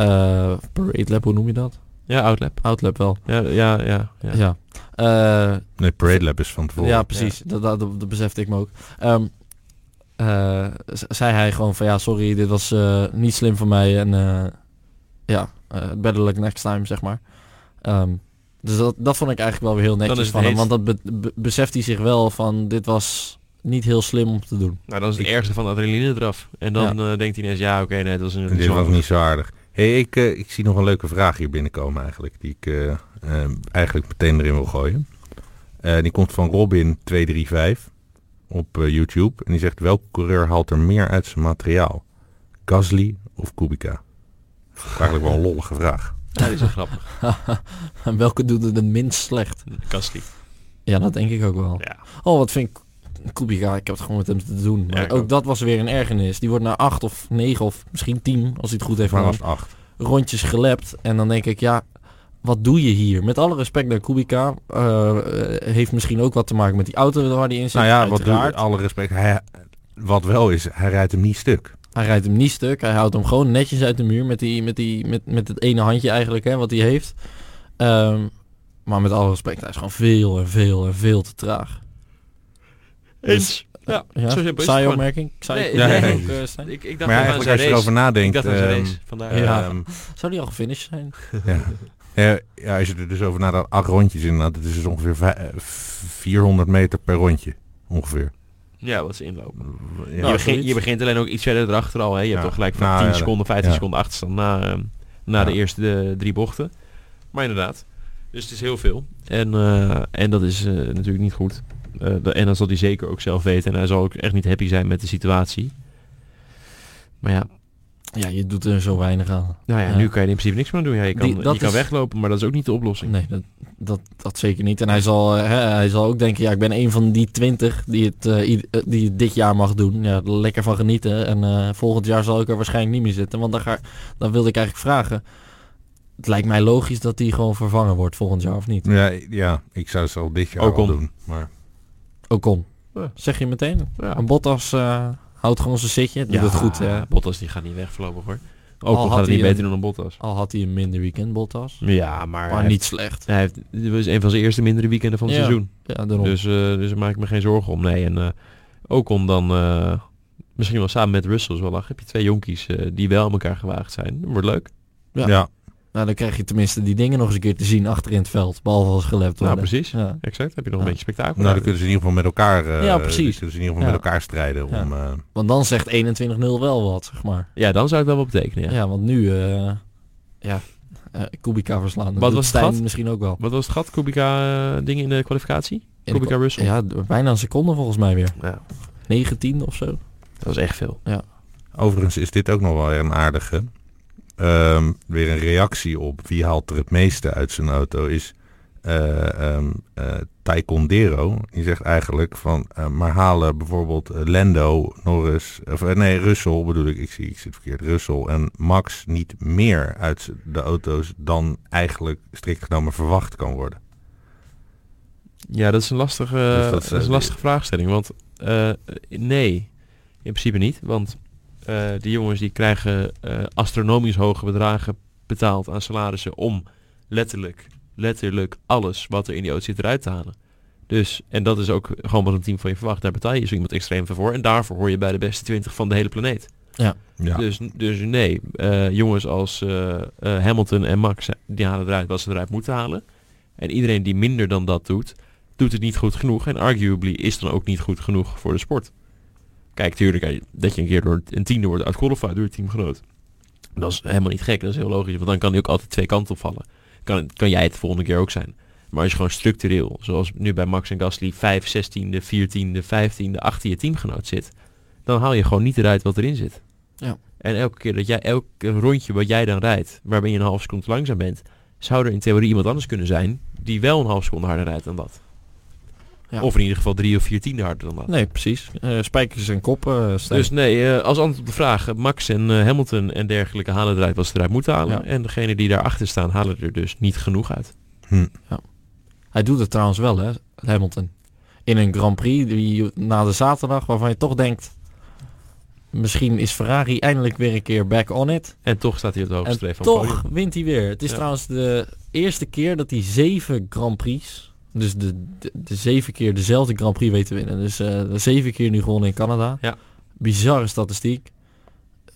Uh, parade lap, hoe noem je dat? Ja, outlap. Outlap wel. Ja, ja, ja. ja. ja. Uh, nee, parade lap is van tevoren. Ja, precies. Dat, dat, dat, besefte ik me ook. Um, uh, zei hij gewoon van ja, sorry, dit was uh, niet slim van mij en uh, ja, better luck next time, zeg maar. Um, dus dat, dat vond ik eigenlijk wel weer heel netjes van hem, want dat be be beseft hij zich wel van dit was niet heel slim om te doen. Nou, dan is het ik... ergste van de adrenaline eraf. En dan ja. denkt hij ineens, ja oké, okay, nee, dat was een Dit was niet zo aardig. Hey, ik, ik zie nog een leuke vraag hier binnenkomen eigenlijk, die ik eigenlijk meteen erin wil gooien. die komt van Robin235 op uh, YouTube. En die zegt welke coureur haalt er meer uit zijn materiaal? Gasly of Kubica? Eigenlijk wel een lollige vraag. Ja, die is grappig. en welke doet het het minst slecht? Gasly. Ja, dat denk ik ook wel. Ja. Oh, wat vind ik... Kubica, ik heb het gewoon met hem te doen. Maar ja, ook, ook, dat was weer een ergernis. Die wordt naar 8 of 9 of misschien 10, als hij het goed heeft gedaan. 8. Rondjes gelept. En dan denk ik, ja, wat doe je hier? Met alle respect naar Kubica. Uh, heeft misschien ook wat te maken met die auto waar hij in zit. Nou ja, wat doe alle respect. Hij, wat wel is, hij rijdt hem niet stuk. Hij rijdt hem niet stuk. Hij houdt hem gewoon netjes uit de muur met, die, met, die, met, met het ene handje eigenlijk, hè, wat hij heeft. Um, maar met alle respect, hij is gewoon veel en veel en veel te traag. Dus, ja, ja. zo simpel Saaie opmerking? Nee, nee, nee, ook, uh, ik, ik dacht maar eigenlijk als je erover nadenkt... Ik dacht um, race, vandaar, ja. um, Zou die al gefinished zijn? ja. Ja, ja, als je er dus over nadenkt, acht rondjes inderdaad. Het is dus ongeveer 400 meter per rondje. Ongeveer. Ja, wat ze inlopen. Ja, je, begint, je, begint, alleen ook iets verder erachter al. Hè. Je ja. hebt toch gelijk van nou, 10 seconden, 15 seconden achterstand na, uh, na de eerste de, drie bochten. Maar inderdaad. Dus het is heel veel. En, uh, en dat is uh, natuurlijk niet goed. En dan zal hij zeker ook zelf weten. En hij zal ook echt niet happy zijn met de situatie. Maar ja, ja, je doet er zo weinig aan. Nou ja, nu kan je in principe niks meer doen. Ja, je kan, Die, je kan weglopen, maar dat is ook niet de oplossing. Nee, dat, dat, dat zeker niet. En hij zal, hè, hij zal ook denken, ja, ik ben een van die twintig die het, uh, die het dit jaar mag doen. Ja, lekker van genieten. En uh, volgend jaar zal ik er waarschijnlijk niet meer zitten. Want dan, ga, dan wilde ik eigenlijk vragen. Het lijkt mij logisch dat hij gewoon vervangen wordt volgend jaar of niet. Ja, ja ik zou het al dit jaar ook al doen. Maar... Ja. Zeg je meteen? Ja. Een Bottas... Uh, Houdt gewoon zijn zitje. Doet ja, het goed. Uh, Bottas die gaat niet weg voorlopig hoor. Ook al gaat het niet beter dan een Bottas. Al had hij een minder weekend Bottas. Ja, maar, maar niet slecht. Hij heeft, dit was een van zijn eerste mindere weekenden van het ja. seizoen. Ja, daarom. Dus, uh, dus daar maak ik me geen zorgen om. Nee, en uh, ook om dan uh, misschien wel samen met Russell wel lach. Heb je twee jonkies die wel aan elkaar gewaagd zijn. Dat wordt leuk. Ja. ja. Nou, dan krijg je tenminste die dingen nog eens een keer te zien achter in het veld. Behalve als gelept worden. Nou, precies. Ja. Exact. Heb je nog een beetje spektakel. Nou, dan kunnen ze in ieder geval met elkaar... Uh, ja, precies. kunnen ze in ieder geval met elkaar strijden. Om, uh... Want dan zegt 21-0 wel wat, zeg maar. Ja, dan zou het wel wat betekenen, ja. Ja, want nu... Uh, ja, Kubica verslaan. Wat was het gat? misschien ook wel. Wat was het gat? Kubica dingen in de kwalificatie? In Kubica de, Russell? Ja, bijna een seconde volgens mij weer. Ja. 19 of zo. Dat was echt veel. Ja. Overigens is dit ook nog wel een aardige. Um, weer een reactie op wie haalt er het meeste uit zijn auto is uh, um, uh, Taekwondo. Die zegt eigenlijk van, uh, maar halen bijvoorbeeld Lando, Norris, of nee, Russell bedoel ik, ik zie, ik zit verkeerd, Russell en Max niet meer uit de auto's dan eigenlijk strikt genomen verwacht kan worden. Ja, dat is een lastige, dus dat, dat is een lastige vraagstelling, want nee, in principe niet, want die jongens die krijgen uh, astronomisch hoge bedragen betaald aan salarissen om letterlijk, letterlijk alles wat er in die auto zit eruit te halen. Dus, en dat is ook gewoon wat een team van je verwacht. Daar betaal je zo iemand extreem voor. En daarvoor hoor je bij de beste 20 van de hele planeet. Ja. ja. Dus, dus nee, uh, jongens als Hamilton en Max, die halen eruit wat ze eruit moeten halen. En iedereen die minder dan dat doet, doet het niet goed genoeg. En arguably is dan ook niet goed genoeg voor de sport. Kijk, tuurlijk, dat je een keer door een tiende wordt uitqualified door het teamgenoot. Dat is helemaal niet gek, dat is heel logisch. Want dan kan hij ook altijd twee kanten opvallen. Kan, kan jij het de volgende keer ook zijn. Maar als je gewoon structureel, zoals nu bij Max en Gasly, 5, 16e, 14e, 15e, 18e teamgenoot zit, dan haal je gewoon niet eruit wat erin zit. Ja. En elke keer dat jij, elk rondje wat jij dan rijdt, waarbij je een half seconde langzaam bent, zou er in theorie iemand anders kunnen zijn die wel een half seconde harder rijdt dan dat. Ja. Of in ieder geval drie of vier tiende harder dan dat. Nee, precies. Uh, spijkers en koppen. Uh, dus nee, uh, als antwoord op de vraag, Max en Hamilton en dergelijke halen eruit wat ze eruit moeten halen. En degene die daarachter staan halen er dus niet genoeg uit. Hm. Ja. Hij doet het trouwens wel, hè, Hamilton. In een Grand Prix die, na de zaterdag waarvan je toch denkt... Misschien is Ferrari eindelijk weer een keer back on it. En toch staat hij op de hoogste van toch wint hij weer. Het is trouwens de eerste keer dat hij zeven Grand Prix... Dus de, de, zeven keer dezelfde Grand Prix weet te winnen. Dus uh, de zeven keer nu gewonnen in Canada. Ja. Bizarre statistiek.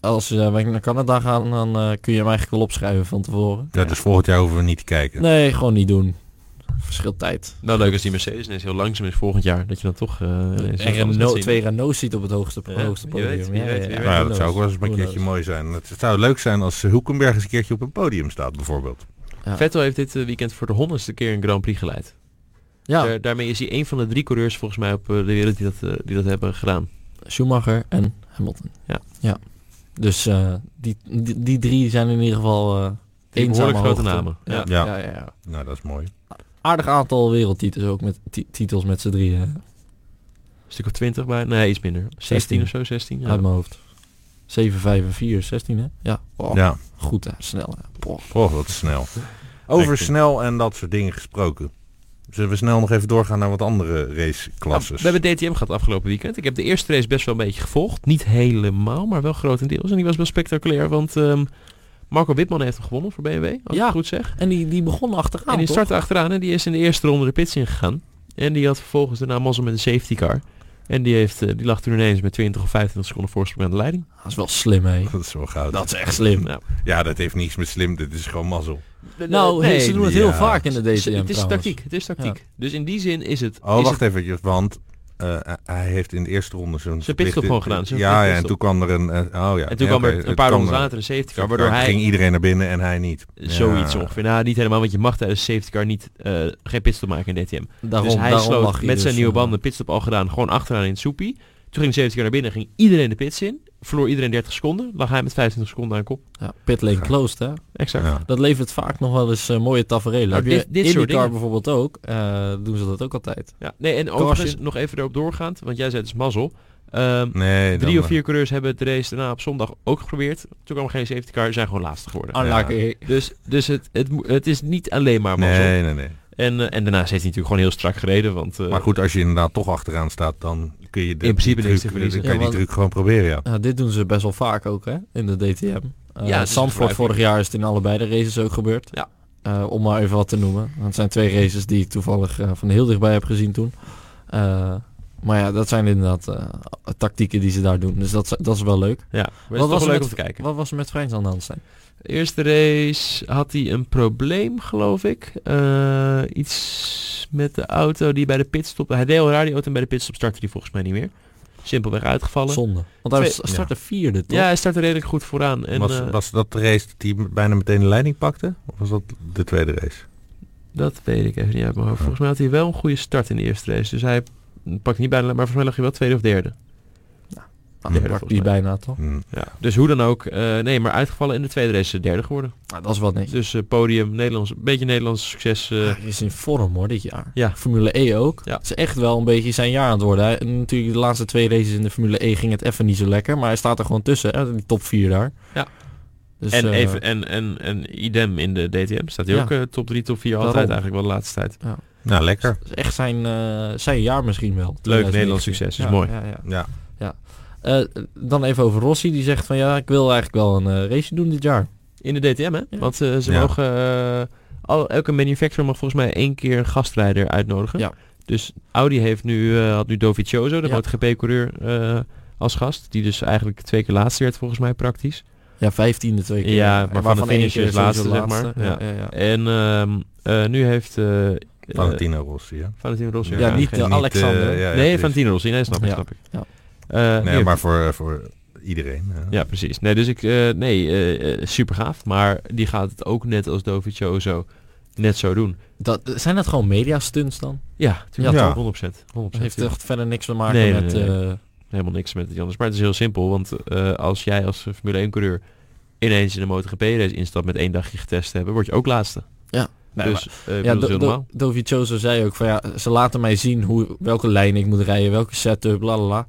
Als uh, wij naar Canada gaan, dan uh, kun je hem eigenlijk wel opschrijven van tevoren. Ja, dus volgend jaar hoeven we niet te kijken. Nee, gewoon niet doen verschilt tijd. Nou, leuk als die Mercedes is heel langzaam is volgend jaar. Dat je dan toch uh, en Renault, twee Renaults ziet op het hoogste, ja, hoogste podium. Weet, ja, weet, ja, nou, dat zou ook wel eens een keertje mooi zijn. Het zou leuk zijn als Hoekenberg eens een keertje op een podium staat, bijvoorbeeld. Vettel heeft dit weekend voor de honderdste keer een Grand Prix geleid. Ja. Daar, daarmee is hij een van de drie coureurs volgens mij op uh, de wereld die dat, die dat hebben gedaan. Schumacher en Hamilton. Ja. ja. Dus die, die, die, drie zijn in ieder geval... Een behoorlijk grote namen. Ja. Ja. Ja. ja. Nou, dat is mooi aardig aantal wereldtitels ook met titels met z'n drieën. Een stuk of 20 bij? Nee, iets minder. 16, of zo, 16. Ja. Uit mijn hoofd. 7, 5 en 4, 16 hè? Ja. Oh, ja. Goed hè, snel hè. Oh, wat snel. Over snel en dat soort dingen gesproken. Zullen we snel nog even doorgaan naar wat andere raceklasses? we hebben DTM gehad afgelopen weekend. Ik heb de eerste race best wel een beetje gevolgd. Niet helemaal, maar wel grotendeels. En die was wel spectaculair, want um, Marco Witman heeft hem gewonnen voor BMW, als ja. ik goed zeg. En die, die begon achteraan, En die startte achteraan en die is in de eerste ronde de pits ingegaan. En die had vervolgens daarna mazzel met een safety car. En die, heeft, uh, die lag toen ineens met 20 of 25 seconden voorsprong aan de leiding. Dat is wel slim, hè? Dat is wel goud. Dat is echt slim. Nou. Ja, dat heeft niets met slim. Dit is gewoon mazzel. Nou, nee, ze doen het heel vaak in de DTM Het is tactiek. Het is tactiek. Dus in die zin is het... Oh, wacht het... even, want uh, hij heeft in de eerste ronde zo'n... Zijn pitstop gewoon gedaan. Ja, ja, en toen kwam er een... Uh, oh ja. En toen kwam er een paar rondes later een safety car, waardoor hij... ging iedereen naar binnen en hij niet. Zoiets ja. ongeveer. Nou, niet helemaal, want je mag tijdens safety car niet, uh, geen pitstop maken in DTM. Daarom, dus hij sloot met zijn dus, nieuwe banden pitstop al gedaan, gewoon achteraan in het soepie. Toen ging de safety car naar binnen, ging iedereen de pits in verloor iedereen 30 seconden. Lag hij met 25 seconden aan kop. Ja, pit lane closed, hè? Exact. Dat levert vaak nog wel eens uh, mooie tafereelen. Nou, dit, dit soort dingen bijvoorbeeld ook. Uh, doen ze dat ook altijd. Ja, nee, en overigens nog even erop doorgaand. Want jij zei het is mazzel. Um, nee, drie of vier coureurs hebben het race daarna op zondag ook geprobeerd. Toen kwam geen safety car, zijn gewoon laatste geworden. Ja. Dus, dus het, het, het is niet alleen maar mazzel. Nee, nee, nee. En, uh, en daarnaast heeft hij natuurlijk gewoon heel strak gereden. Want, uh, maar goed, als je inderdaad toch achteraan staat, dan kun je de, in principe die truc, dan kan je die truc gewoon proberen. Ja. ja. dit doen ze best wel vaak ook hè, in de DTM. Uh, ja, Zandvoort vorig jaar is het in allebei de races ook gebeurd. Ja. Uh, om maar even wat te noemen. Het zijn twee races die ik toevallig uh, van heel dichtbij heb gezien toen. maar ja, dat zijn inderdaad tactieken die ze daar doen. Dus dat, dat is wel leuk. Ja, wat was leuk om te kijken. Wat was er met Vrijns aan de hand zijn? Eerste race had hij een probleem, geloof ik. Uh, iets met de auto die bij de pitstop... Hij deed al radio en bij de pitstop startte hij volgens mij niet meer. Simpelweg uitgevallen. Zonde. Want hij startte vierde, toch? Ja, hij startte redelijk goed vooraan. En, was, uh, was dat de race die bijna meteen de leiding pakte? Of was dat de tweede race? Dat weet ik even niet uit mijn hoofd. Volgens mij had hij wel een goede start in de eerste race. Dus hij pakt niet bijna, maar volgens mij lag hij wel tweede of derde. Derde, die bijna toch? Mm. Ja. Dus hoe dan ook, uh, nee, maar uitgevallen in de tweede race derde geworden. Nou, dat is wat netjes. Dus uh, podium, Nederlands, een beetje Nederlands succes. Uh. hij is in vorm hoor dit jaar. Ja. Formule E ook. Ja. Het is echt wel een beetje zijn jaar aan het worden. Hij, natuurlijk de laatste twee races in de Formule E ging het even niet zo lekker. Maar hij staat er gewoon tussen, hè, die top 4 daar. Ja. Dus, en, even, en, en, en idem in de DTM staat hij ook top 3, top 4 altijd eigenlijk wel de laatste tijd. Ja. Nou, lekker. Dus echt zijn, zijn jaar misschien wel. Leuk Nederlands succes, is mooi. ja. ja. ja. Uh, dan even over Rossi, die zegt van ja, ik wil eigenlijk wel een uh, race doen dit jaar. In de DTM, hè? Ja. Want uh, ze ja. mogen... al, elke manufacturer mag volgens mij één keer een gastrijder uitnodigen. Ja. Dus Audi heeft nu, had nu Dovizioso, de ja. MotoGP-coureur, als gast. Die dus eigenlijk twee keer laatste werd volgens mij praktisch. Ja, vijftiende twee keer. Ja, maar van de finish is laatste, zeg maar. Ja. Ja, En um, nu heeft... Valentino Rossi, ja. Valentino Rossi. Ja, niet Alexander. nee, Valentino Rossi. Nee, snap ik, snap ik. Uh, nee, maar voor, voor iedereen. Ja. ja. precies. Nee, dus ik, uh, nee, uh, super gaaf. Maar die gaat het ook net als Dovizio zo net zo doen. Dat, zijn dat gewoon media stunts dan? Ja, ja, ja. 100%. 100%. Heeft echt verder niks te maken nee, met... Nee, nee, helemaal niks met het anders. Maar het is heel simpel, want als jij als Formule 1 coureur ineens in de MotoGP race instapt met één dagje getest hebben, word je ook laatste. Ja. Nee, dus maar, uh, ja, do, do, Dovizioso zei ook van ja, ze laten mij zien hoe, welke lijn ik moet rijden, welke setup, bla bla bla.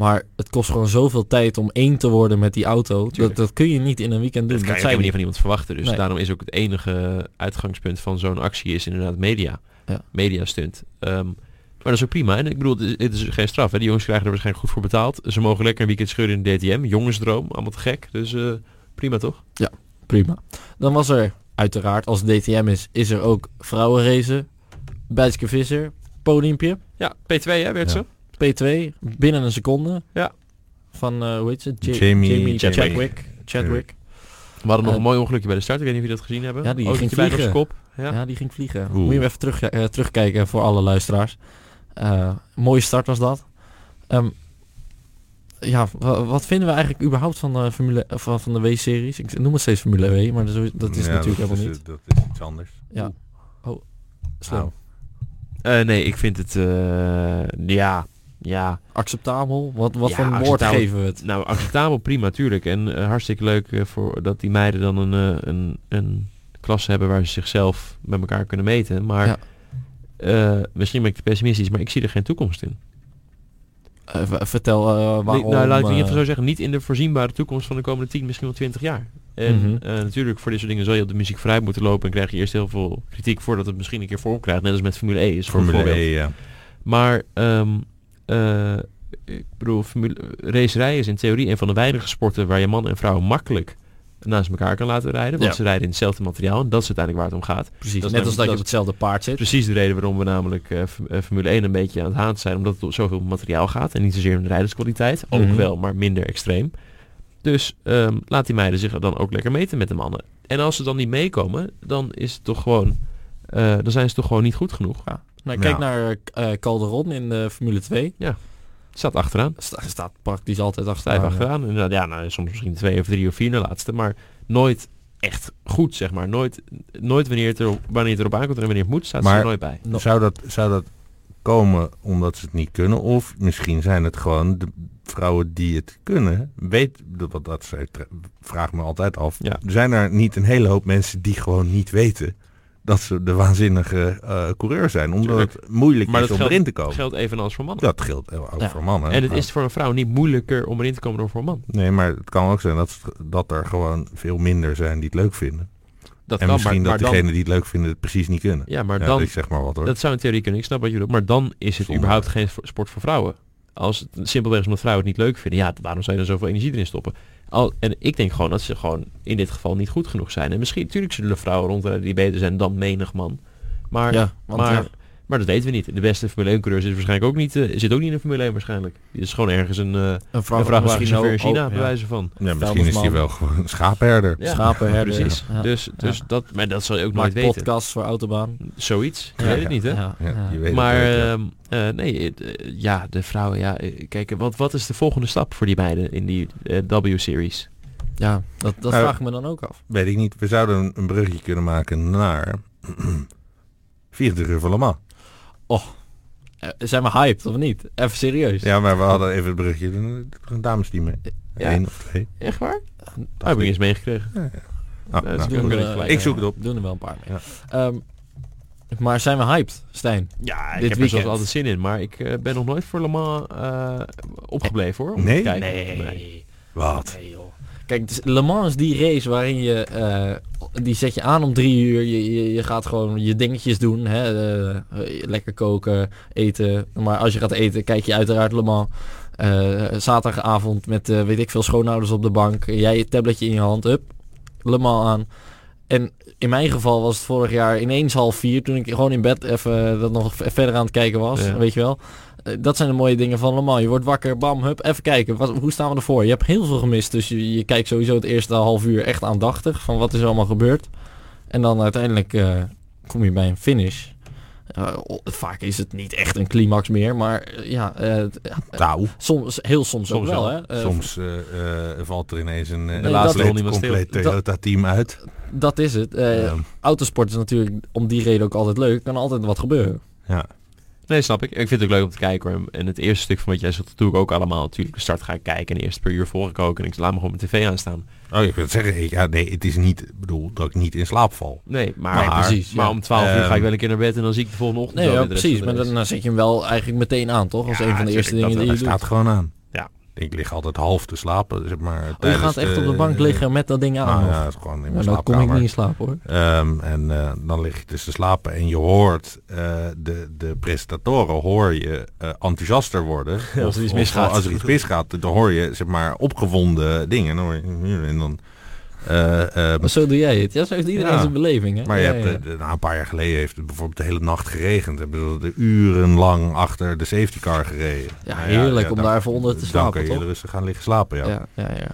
Maar het kost gewoon zoveel tijd om één te worden met die auto. Dat, dat kun je niet in een weekend doen. Dat, dat kan je niet van iemand verwachten. Dus daarom is ook het enige uitgangspunt van zo'n actie is inderdaad media. Ja. Media stunt. Um, maar dat is ook prima. En ik bedoel, het is, geen straf. Hè. Die jongens krijgen er waarschijnlijk goed voor betaald. Ze mogen lekker een weekend scheuren in de DTM. Jongensdroom, allemaal te gek. Dus uh, prima toch? Ja, prima. Dan was er uiteraard, als DTM is, is er ook vrouwenrace. Bijtske Visser, podiumpje. Ja, P2 hè, werd ze. P2, binnen een seconde. Ja. Van, uh, hoe heet ze? Jamie, Jamie Chadwick. Chadwick. We hadden nog een mooi ongelukje bij de start. Ik weet niet of jullie dat gezien hebben. Ja, die ging vliegen. kop. Ja. ja. die ging vliegen. Moet je even terug, uh, terugkijken voor alle luisteraars. Uh, mooie start was dat. Um, ja, wat vinden we eigenlijk überhaupt van de, Formule, van, van de W-series? Ik noem het steeds Formule W, maar dat is, dat is natuurlijk helemaal niet. Dat is iets anders. Ja. Oh. Uh, nee, ik vind het, uh, ja, ja. Acceptabel? Wat, wat voor een woord geven we het? Nou, acceptabel, prima, natuurlijk. En uh, hartstikke leuk voor dat die meiden dan een, een, een klasse hebben waar ze zichzelf met elkaar kunnen meten. Maar ja. misschien ben ik te pessimistisch, maar ik zie er geen toekomst in. Uh, vertel uh, waarom... nou, laat ik even zo zeggen. Niet in de voorzienbare toekomst van de komende 10, misschien wel 20 jaar. En mm -hmm. uh, natuurlijk, voor dit soort dingen zal je op de muziek vooruit moeten lopen. En krijg je eerst heel veel kritiek voordat het misschien een keer vorm krijgt. Net als met Formule E is Formule E, ja. Maar, um, ik bedoel, formule, racerij is in theorie een van de weinige sporten waar je man en vrouw makkelijk naast elkaar kan laten rijden. Want ze rijden in hetzelfde materiaal. En dat is uiteindelijk waar het om gaat. Precies, net als dat, je op hetzelfde paard zit. Precies de reden waarom we namelijk uh, Formule 1 een beetje aan het haat zijn. Omdat het om zoveel materiaal gaat. En niet zozeer om de rijderskwaliteit. Ook mhm. wel, maar minder extreem. Dus um, laat die meiden zich dan ook lekker meten met de mannen. En als ze dan niet meekomen, dan is het toch gewoon... Uh, dan zijn ze toch gewoon niet goed genoeg. Ja. Nou, kijk naar uh, Calderon in de Formule 2. Ja. Staat achteraan. Sta, staat praktisch altijd achteraan. Vijf achteraan. Inderdaad, ja, nou, soms misschien twee of drie of vier de laatste. Maar nooit echt goed, zeg maar. Nooit, nooit wanneer, het er, wanneer het erop aankomt en wanneer het moet, staat maar ze er nooit bij. Zou dat, zou dat komen omdat ze het niet kunnen? Of misschien zijn het gewoon de vrouwen die het kunnen. Weet, wat dat ze vraag me altijd af. Ja. Zijn er niet een hele hoop mensen die gewoon niet weten dat ze de waanzinnige uh, coureur zijn. Omdat het moeilijk is om erin te komen. Dat geldt evenals voor mannen. Dat geldt ook voor mannen. En het is voor een vrouw niet moeilijker om erin te komen dan voor een man. Nee, maar het kan ook zijn dat, dat er gewoon veel minder zijn die het leuk vinden. Dat en kan, misschien maar, dat degenen die het leuk vinden het precies niet kunnen. Ja, maar dan... zeg maar wat hoor. Dat zou in theorie kunnen. Ik snap wat je bedoelt. Maar dan is het überhaupt geen sport voor vrouwen. Als het simpelweg is omdat vrouwen het niet leuk vinden. Ja, waarom zou je dan zoveel energie erin stoppen? Al, en ik denk gewoon dat ze gewoon in dit geval niet goed genoeg zijn. En misschien, natuurlijk zullen er vrouwen rondrijden die beter zijn dan menig man. Maar, ja, maar, maar dat weten we niet. De beste Formule 1 coureur zit waarschijnlijk ook niet, uh, zit ook niet in de Formule 1 waarschijnlijk. Die is gewoon ergens een, uh, een vrachtwagenchauffeur in China, bij wijze van. Ja, misschien is hij wel gewoon een schaapherder. Ja, schaapherder. Precies. Dus, dus dat, maar dat zal je ook nooit weten. podcast voor Autobaan. Zoiets. Je weet het niet, hè? Weet maar uh, nee, ja, de vrouwen, ja. Kijk, wat, wat is de volgende stap voor die beiden in die W-series? Ja, dat, dat nou, vraag ik me dan ook af. Weet ik niet. We zouden een brugje kunnen maken naar 24 uur van Le Mans. Oh, uh, zijn we hyped of niet? Even serieus. Ja, maar we hadden even het brugje. Een damesteam mee. Ja. Eén of twee. Echt waar? Dat heb ik eens meegekregen. Ja, ja. Ah, nou, nou, ik zoek het op. Doen er wel een paar mee. Ja. Um, maar zijn we hyped, Stijn? Ja, ik Dit heb er zoals altijd zin in. Maar ik uh, ben nog nooit voor Le Mans uh, opgebleven hoor. Om nee? Te kijken. Nee. nee. Wat? Nee, joh. Kijk, Le Mans is die race waarin je, uh, die zet je aan om drie uur. Je, je, je gaat gewoon je dingetjes doen. Hè? Uh, lekker koken, eten. Maar als je gaat eten, kijk je uiteraard Le Mans. Uh, zaterdagavond met, weet ik veel, schoonouders op de bank. Jij je tabletje in je hand, up, Le Mans aan. En in mijn geval was het vorig jaar ineens half vier, toen ik gewoon in bed even dat nog verder aan het kijken was, weet je wel. Eh, dat zijn de mooie dingen van Le Mans. Je wordt wakker, bam, hup, even kijken. Wat, hoe staan we ervoor? Je hebt heel veel gemist. Dus je, je kijkt sowieso het eerste half uur echt aandachtig van wat is er allemaal gebeurd. En dan uiteindelijk uh, kom je bij een finish. Uh, vaak is het niet echt een climax meer, maar ja, uh, soms, heel soms, soms ook wel. wel. Hè? soms valt er ineens een, nee, laatste compleet Toyota-team uit. Dat is het. Autosport is natuurlijk om die reden ook altijd leuk. Er kan altijd wat gebeuren. Ja. Nee, snap ik. Ik vind het ook leuk om te kijken. Hoor. En het eerste stuk van wat jij zegt, doe ik ook allemaal. Natuurlijk, de start ga ik kijken en eerst per uur volg ik ook. En ik laat me gewoon mijn tv aanstaan. Oh, je kunt zeggen, ja, nee, het is niet, bedoel, dat ik niet in slaap val. Nee, maar, nee, precies, maar om 12 uur ga ik wel een keer naar bed en dan zie ik de volgende ochtend. Nee, ja, precies. Maar dan, zet je hem wel eigenlijk meteen aan, toch? Als een van de eerste dingen die je doet. staat gewoon aan. Ik lig altijd half te slapen, zeg maar. Oh, je gaat echt op de bank liggen met dat ding aan? Nou, ja, is gewoon in mijn Dan kom ik niet in slaap hoor. Um, en uh, dan lig je dus te slapen en je hoort uh, de, de presentatoren hoor je uh, enthousiaster worden. als er iets misgaat. als er iets misgaat, dan hoor je zeg maar opgewonden dingen. En dan, hoor je, en dan maar zo doe jij het. Ja, zo heeft iedereen zijn beleving. Hè? Maar je hebt, uh, een paar jaar geleden heeft het bijvoorbeeld de hele nacht geregend. Hebben we urenlang achter de safety car gereden. Ja, nou heerlijk om daar even onder te slapen. Dan kun je rustig gaan liggen slapen, ja. Ja, ja, ja.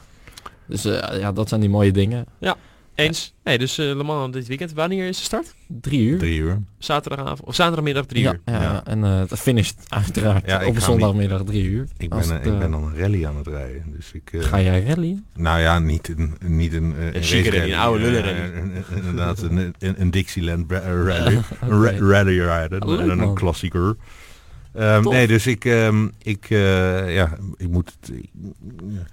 Dus ja, dat zijn die mooie dingen. Ja. Eens. Nee, dus uh, Le Mans dit weekend. Wanneer is de start? Drie uur. Drie uur. Zaterdagavond of zaterdagmiddag drie ja, uur. Ja, ja. en uh, het finisht uiteraard ja, op zondagmiddag drie uur. Ik ben, het, ik ben dan een rally aan het rijden. Dus ik, uh, Ga jij rally? Nou ja, niet een, niet een, een, een rally, een oude lullen rally. Inderdaad, een, een, een Dixieland rally. okay. rally rijden. Oh, en een klassieker. Um, nee, dus ik, um, ik, uh, ja, ik moet,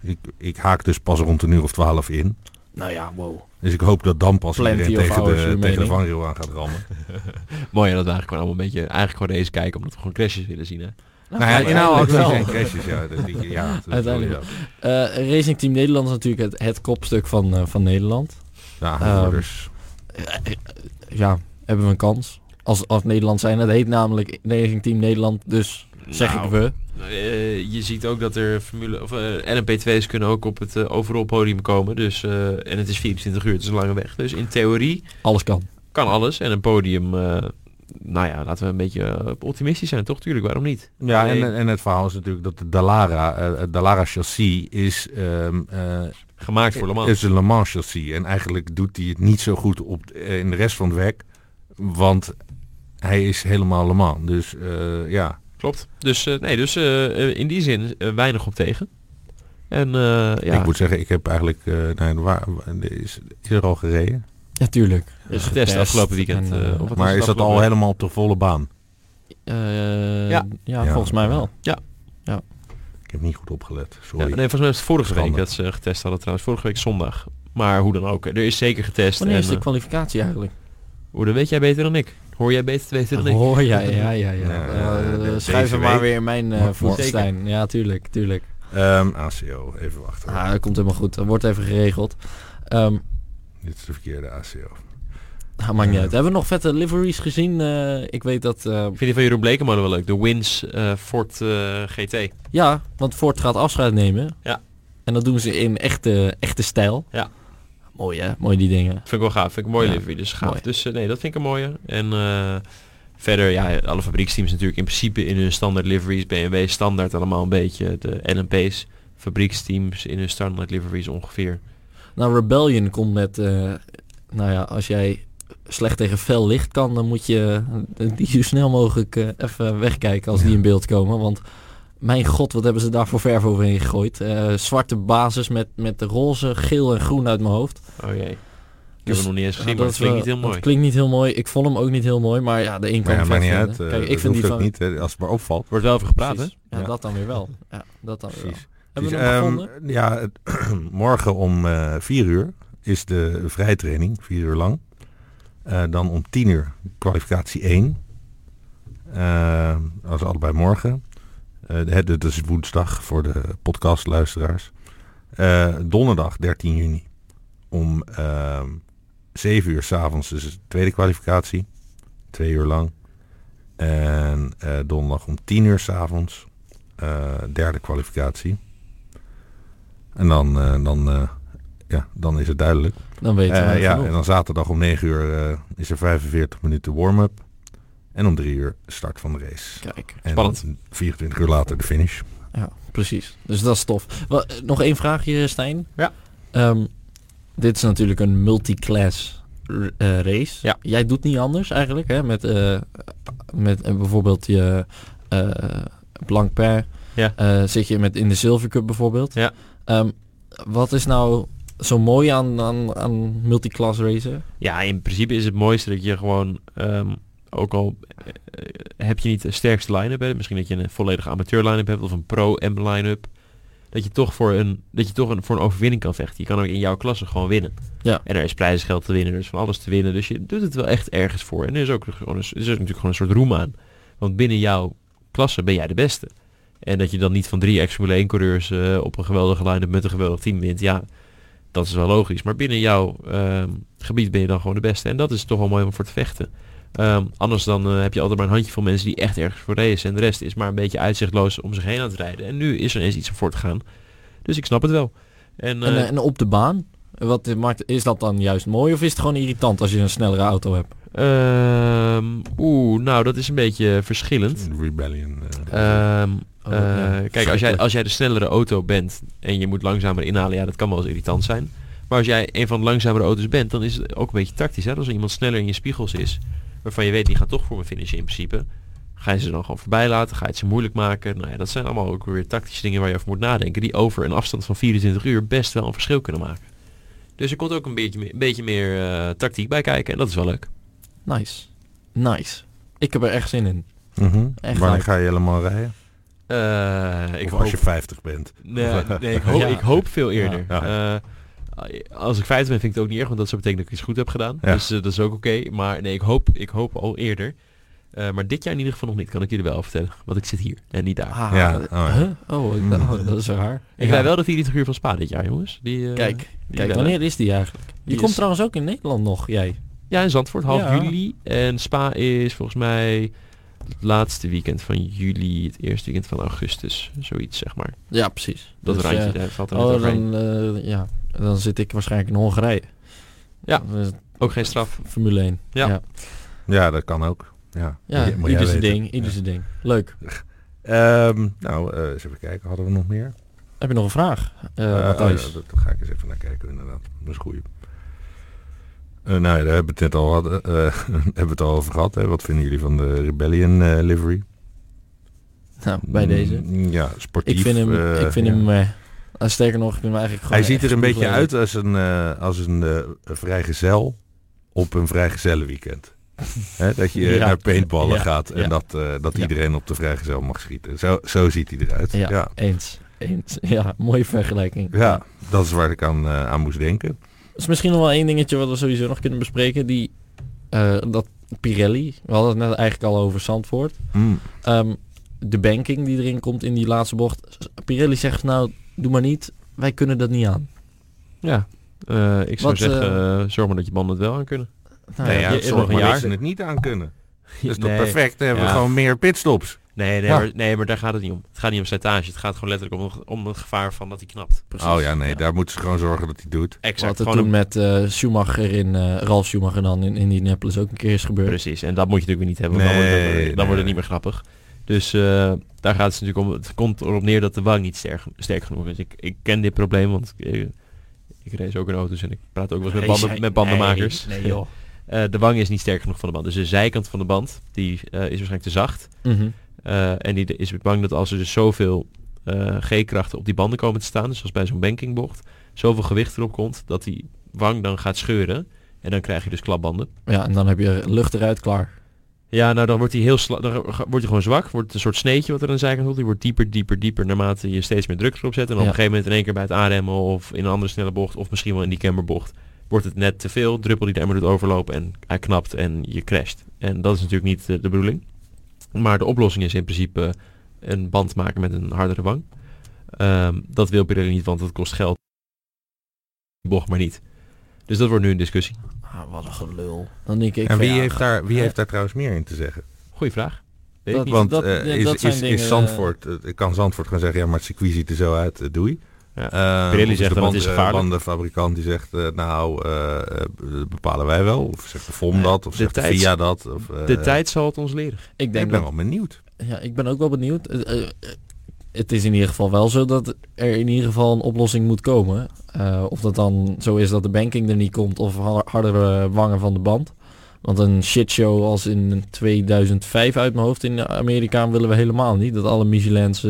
ik, ik haak dus pas rond een uur of twaalf in. Nou ja, wow. Dus ik hoop dat dan pas Plenty iedereen tegen de, tegen de vangrail aan gaat rammen. Mooi dat we eigenlijk gewoon allemaal een beetje, eigenlijk gewoon deze kijken omdat we gewoon crashes willen zien hè. Nou, nou ja, inhoudelijk wel. Zijn crashes, ja. Dat, ja Uiteindelijk. Uh, Racing Team Nederland is natuurlijk het, het kopstuk van, uh, van Nederland. Ja, um, ja, hebben we een kans. Als, als Nederland zijn. Het heet namelijk Racing Team Nederland, dus zeg nou, ik we. Uh, je ziet ook dat er Formule of uh, LMP2's kunnen ook op het uh, overal podium komen. Dus, en het is 24 uur, het is een lange weg. Dus in theorie... Alles kan. Kan alles. En een podium, nou ja, laten we een beetje optimistisch zijn, toch? Tuurlijk, waarom niet? Ja, en, en het verhaal is natuurlijk dat de Dallara, het Dallara chassis is... Um, Gemaakt voor Le Mans. is een Le Mans chassis. En eigenlijk doet hij het niet zo goed op, in de rest van het werk. Want hij is helemaal Le Mans. Dus ja... Klopt. Dus, uh, nee, dus uh, in die zin uh, weinig op tegen. En ja. Ik moet zeggen, ik heb eigenlijk... nee, waar, is, is er al gereden? Ja, tuurlijk. Is getest afgelopen weekend. En, of maar is, is dat al helemaal op de volle baan? Ja. ja. ja, volgens mij wel. Ja. ja. Ik heb niet goed opgelet. Sorry. Ja, nee, volgens mij is het vorige week dat ze getest hadden trouwens. Vorige week zondag. Maar hoe dan ook. Er is zeker getest. Wanneer en, is de kwalificatie eigenlijk? Hoe, dat weet jij beter dan ik. Hoor jij beter dan ik? Hoor jij, ja, ja, ja. ja. Uh, schrijf hem maar weer in mijn uh, voetstijn. Ja, tuurlijk, tuurlijk. Um, ACO, even wachten. Ah, dat komt helemaal goed. Dat wordt even geregeld. Um, Dit is de verkeerde ACO. Ah, maakt niet uit. Hebben we nog vette liveries gezien? Uh, ik weet dat... Uh, Vind je van Jeroen Blekeman wel leuk? De Wins uh, Ford GT. Ja, want Ford gaat afscheid nemen. Ja. En dat doen ze in echte, echte stijl. Ja. Mooi hè, mooi die dingen. Vind ik wel gaaf, vind ik een mooie ja. livery, dus gaaf. Mooi. Dus uh, nee, dat vind ik een mooie. En uh, verder, ja, alle fabrieksteams natuurlijk in principe in hun standaard liveries. BMW standaard allemaal een beetje. De LMP's, fabrieksteams in hun standaard liveries ongeveer. Nou, Rebellion komt met, uh, nou ja, als jij slecht tegen fel licht kan, dan moet je die zo snel mogelijk even wegkijken als die in beeld komen. Want mijn god, wat hebben ze daar voor verf overheen gegooid. Uh, zwarte basis met, met de roze, geel en groen uit mijn hoofd. Oh jee. Ik dus, heb hem nog niet eens gezien, maar dat klinkt niet heel mooi. Het klinkt niet heel mooi. Ik vond hem ook niet heel mooi, maar ja, de een kan ja, maar niet uit. Uh, Kijk, ik vind die van... niet, hè, als het maar opvalt. Wordt wel over gepraat, hè? Ja, ja, dat dan weer wel. Ja, dat dan weer wel. Hebben we nog um, Ja, het, morgen om uh, 4 uur is de vrijtraining, 4 uur lang. Uh, dan om 10 uur kwalificatie 1. Uh, dat is allebei morgen. Uh, dit is woensdag voor de podcastluisteraars. Uh, donderdag 13 juni om uh, ehm, 7 uur s'avonds is de tweede kwalificatie. Twee uur lang. En uh, donderdag om 10 uur s'avonds derde kwalificatie. En dan, dan, ja, dan is het duidelijk. Dan weten we Ja, en dan zaterdag om 9 uur is er 45 minuten warm-up. En om drie uur start van de race. Kijk, en spannend. 24 uur later de finish. Ja, precies. Dus dat is tof. Wel, nog één vraagje, Stijn. Ja. Um, dit is natuurlijk een multiclass uh, race. Ja. Jij doet niet anders eigenlijk, hè? Met, uh, met uh, bijvoorbeeld je blank per. Ja. zit je met in de Silver Cup bijvoorbeeld. Ja. Um, wat is nou zo mooi aan, aan, aan multiclass racen? Ja, in principe is het mooiste dat je gewoon... Um, ook al heb je niet de sterkste line-up, misschien dat je een volledige amateur line-up hebt of een pro-M line-up, dat je toch voor een, dat je toch een, voor een overwinning kan vechten. Je kan ook in jouw klasse gewoon winnen. Ja. En er is prijzengeld te winnen, er is van alles te winnen. Dus je doet het wel echt ergens voor. En er is ook gewoon een, er is natuurlijk gewoon een soort roem aan. Want binnen jouw klasse ben jij de beste. En dat je dan niet van drie ex-Formule 1 coureurs uh, op een geweldige line-up met een geweldig team wint. Ja, dat is wel logisch. Maar binnen jouw uh, gebied ben je dan gewoon de beste. En dat is toch wel mooi om voor te vechten. Um, anders dan uh, heb je altijd maar een handje van mensen die echt ergens voor racen. En de rest is maar een beetje uitzichtloos om zich heen aan te rijden. En nu is er eens iets om voor te gaan. Dus ik snap het wel. En, en, en op de baan? Wat maakt, is dat dan juist mooi of is het gewoon irritant als je een snellere auto hebt? Um, Oeh, nou dat is een beetje verschillend. Rebellion. Um, oh, uh, kijk, als jij, als jij de snellere auto bent en je moet langzamer inhalen, ja dat kan wel eens irritant zijn. Maar als jij een van de langzamere auto's bent, dan is het ook een beetje tactisch. Hè? Als er iemand sneller in je spiegels is, waarvan je weet die gaat toch voor me finishen in principe. Ga je ze dan gewoon voorbij laten? Ga je het ze moeilijk maken? Nou ja, dat zijn allemaal ook weer tactische dingen waar je over moet nadenken. Die over een afstand van 24 uur best wel een verschil kunnen maken. Dus er komt ook een beetje, een beetje meer uh, tactiek bij kijken en dat is wel leuk. Nice. Nice. Ik heb er echt zin in. Mm -hmm. echt Wanneer ga je helemaal rijden? Uh, ik of als je 50 bent. Nee, nee ik, hoop, ja. ik hoop veel eerder. Ja. Uh, als ik 50 ben vind ik het ook niet erg, want dat zou betekenen dat ik iets goed heb gedaan. Ja. Dus uh, dat is ook oké. Okay. Maar nee, ik hoop, ik hoop al eerder. Uh, maar dit jaar in ieder geval nog niet, kan ik jullie wel vertellen. Want ik zit hier en niet daar. Ah, ja. Oh, huh? oh, ik, oh, dat is raar. Ik ja. rij wel de 24 uur van Spa dit jaar, jongens. Die, uh, kijk, die kijk wanneer is die eigenlijk? Die, die komt is... trouwens ook in Nederland nog, jij. Ja, in Zandvoort, half ja. juli. En Spa is volgens mij het laatste weekend van juli, het eerste weekend van augustus. Zoiets, zeg maar. Ja, precies. Dat dus, randje, daar valt er oh, dan, uh, ja, dan zit ik waarschijnlijk in Hongarije. Ja, dus, ook geen straf. Formule 1. Ja. ja. Ja, dat kan ook. Ja, ja ieder zijn ding, ieder zijn ding. Leuk. um, nou, uh, eens even kijken, hadden we nog meer? Heb je nog een vraag, uh, uh, oh, ja, dat, ga ik eens even naar kijken inderdaad. Dat is goed. Uh, nou ja, daar hebben we het net al, hadden, hebben we het al over gehad. Hè? Wat vinden jullie van de Rebellion livery? Nou, bij deze. Mm, ja, sportief. Ik vind hem, ik vind ja. hem sterker nog, ik hem eigenlijk Hij ziet er een beetje uit als een, als een vrijgezel op een vrijgezellenweekend. He, dat je ja. naar paintballen ja. gaat en dat, uh, dat iedereen op de vrijgezel mag schieten. Zo, zo ziet hij eruit. Ja, eens. eens. Ja, mooie vergelijking. Ja, dat is waar ik aan, uh, aan moest denken. Is misschien nog wel één dingetje wat we sowieso nog kunnen bespreken. Die, uh, dat Pirelli, we hadden het net eigenlijk al over Zandvoort. Mm. Um, de banking die erin komt in die laatste bocht. Pirelli zegt nou, doe maar niet, wij kunnen dat niet aan. Ja, ik zou wat, zeggen, zorg maar dat je banden het wel aan kunnen. Nou, nee, ja, jaar ze het niet aan kunnen. Dat is toch perfect? Dan hebben we gewoon meer pitstops. Nee, nee, ja. maar, nee, maar daar gaat het niet om. Het gaat niet om slijtage. Het gaat gewoon letterlijk om, om het gevaar van dat hij knapt. Precies. Oh ja, nee, ja. daar moeten ze gewoon zorgen dat hij doet. Exact. Wat er toen een... met uh, Schumacher in, uh, Ralf Schumacher dan in Indianapolis ook een keer is gebeurd. Precies, en dat moet je natuurlijk niet hebben. Nee, dan wordt het, dan nee. wordt het niet meer grappig. Dus uh, daar gaat het natuurlijk om. Het komt erop neer dat de wang niet sterk, sterk genoeg is. Ik, ik ken dit probleem, want ik, ik race ook in auto's en ik praat ook wel eens met, banden, met bandenmakers. Nee, nee joh. Uh, de wang is niet sterk genoeg van de band. Dus de zijkant van de band die, uh, is waarschijnlijk te zacht. Mm -hmm. Uh, en die is bang dat als er dus zoveel G-krachten op die banden komen te staan, dus zoals bij zo'n bankingbocht, zoveel gewicht erop komt, dat die wang dan gaat scheuren. En dan krijg je dus klapbanden. Ja, en dan heb je lucht eruit klaar. Ja, nou dan wordt hij heel dan wordt hij gewoon zwak. Wordt het een soort sneetje wat er aan de zijkant komt. Die wordt dieper, dieper, dieper naarmate je steeds meer druk erop zet. En ja. op een gegeven moment in één keer bij het aanremmen of in een andere snelle bocht of misschien wel in die camberbocht wordt het net te veel, druppel die de emmer doet overlopen en hij knapt en je crasht. En dat is natuurlijk niet de, de bedoeling. Maar de oplossing is in principe een band maken met een hardere wang. Um, dat wil Pirelli niet, want dat kost geld. Bocht maar niet. Dus dat wordt nu een discussie. Ah, wat een gelul. Dan denk ik en wie, heeft, daar, wie heeft daar trouwens meer in te zeggen? Goeie vraag. Dat, want dat, uh, is, is, is, is Zandvoort, uh, kan Zandvoort gaan zeggen, ja maar het circuit ziet er zo uit, uh, doei. Ja. Uh, Pirelli zegt dat het is gevaarlijk. De bandenfabrikant die zegt, uh, nou, uh, bepalen wij wel. Of zegt de FOM dat, of zegt de VIA dat. Of, de tijd zal het ons leren. Ik, denk ik ben dat, wel benieuwd. Ja, ik ben ook wel benieuwd. het is in ieder geval wel zo dat er in ieder geval een oplossing moet komen. of dat dan zo is dat de banking er niet komt of hardere wangen van de band. Want een shitshow als in 2005 uit mijn hoofd in Amerika willen we helemaal niet. Dat alle Michelin's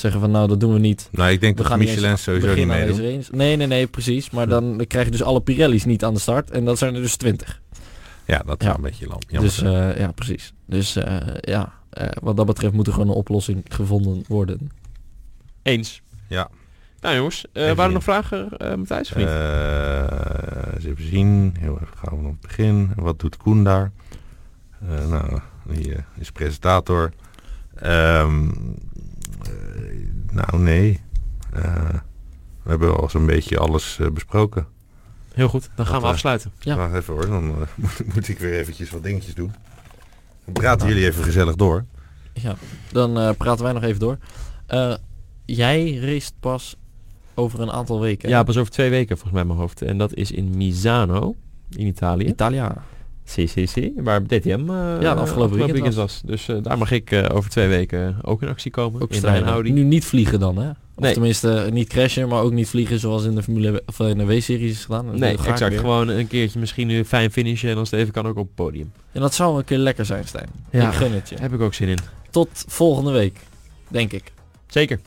zeggen van nou dat doen we niet. Nou ik denk we dat Michelin sowieso niet meedoen. Nee, nee, nee, precies. Maar dan, dan krijg je dus alle Pirelli's niet aan de start en dat zijn er dus 20. Ja, dat is een beetje lamp. Dus ja, precies. Dus ja, wat dat betreft moet er gewoon een oplossing gevonden worden. Eens. Ja. Nou jongens, uh, waren er nog vragen, uh, Matthijs? Of niet? eens even zien. Heel even gaan we nog het begin. Wat doet Koen daar? nou, die is presentator. Um, nou, nee. we hebben al zo'n beetje alles besproken. Heel goed, dan gaan we afsluiten. Ja. Wacht even hoor, dan moet, ik weer eventjes wat dingetjes doen. Dan praten jullie even gezellig door. Ja, dan praten wij nog even door. jij race pas over een aantal weken. Ja, pas over twee weken volgens mij mijn hoofd. En dat is in Misano, in Italië. Italia. CCC, waar DTM uh, ja, de afgelopen, weekend, was. was. Dus uh, daar mag ik uh, over twee weken ook in actie komen. Ook in mijn Audi. Nu niet vliegen dan, hè? Of nee. tenminste niet crashen, maar ook niet vliegen zoals in de Formule of in de W-series is gedaan. Dat nee, exact. Gewoon een keertje misschien nu fijn finishen en als het even kan ook op het podium. En dat zou een keer lekker zijn, Stijn. Ja, ik gun het je. Heb ik ook zin in. Tot volgende week, denk ik. Zeker.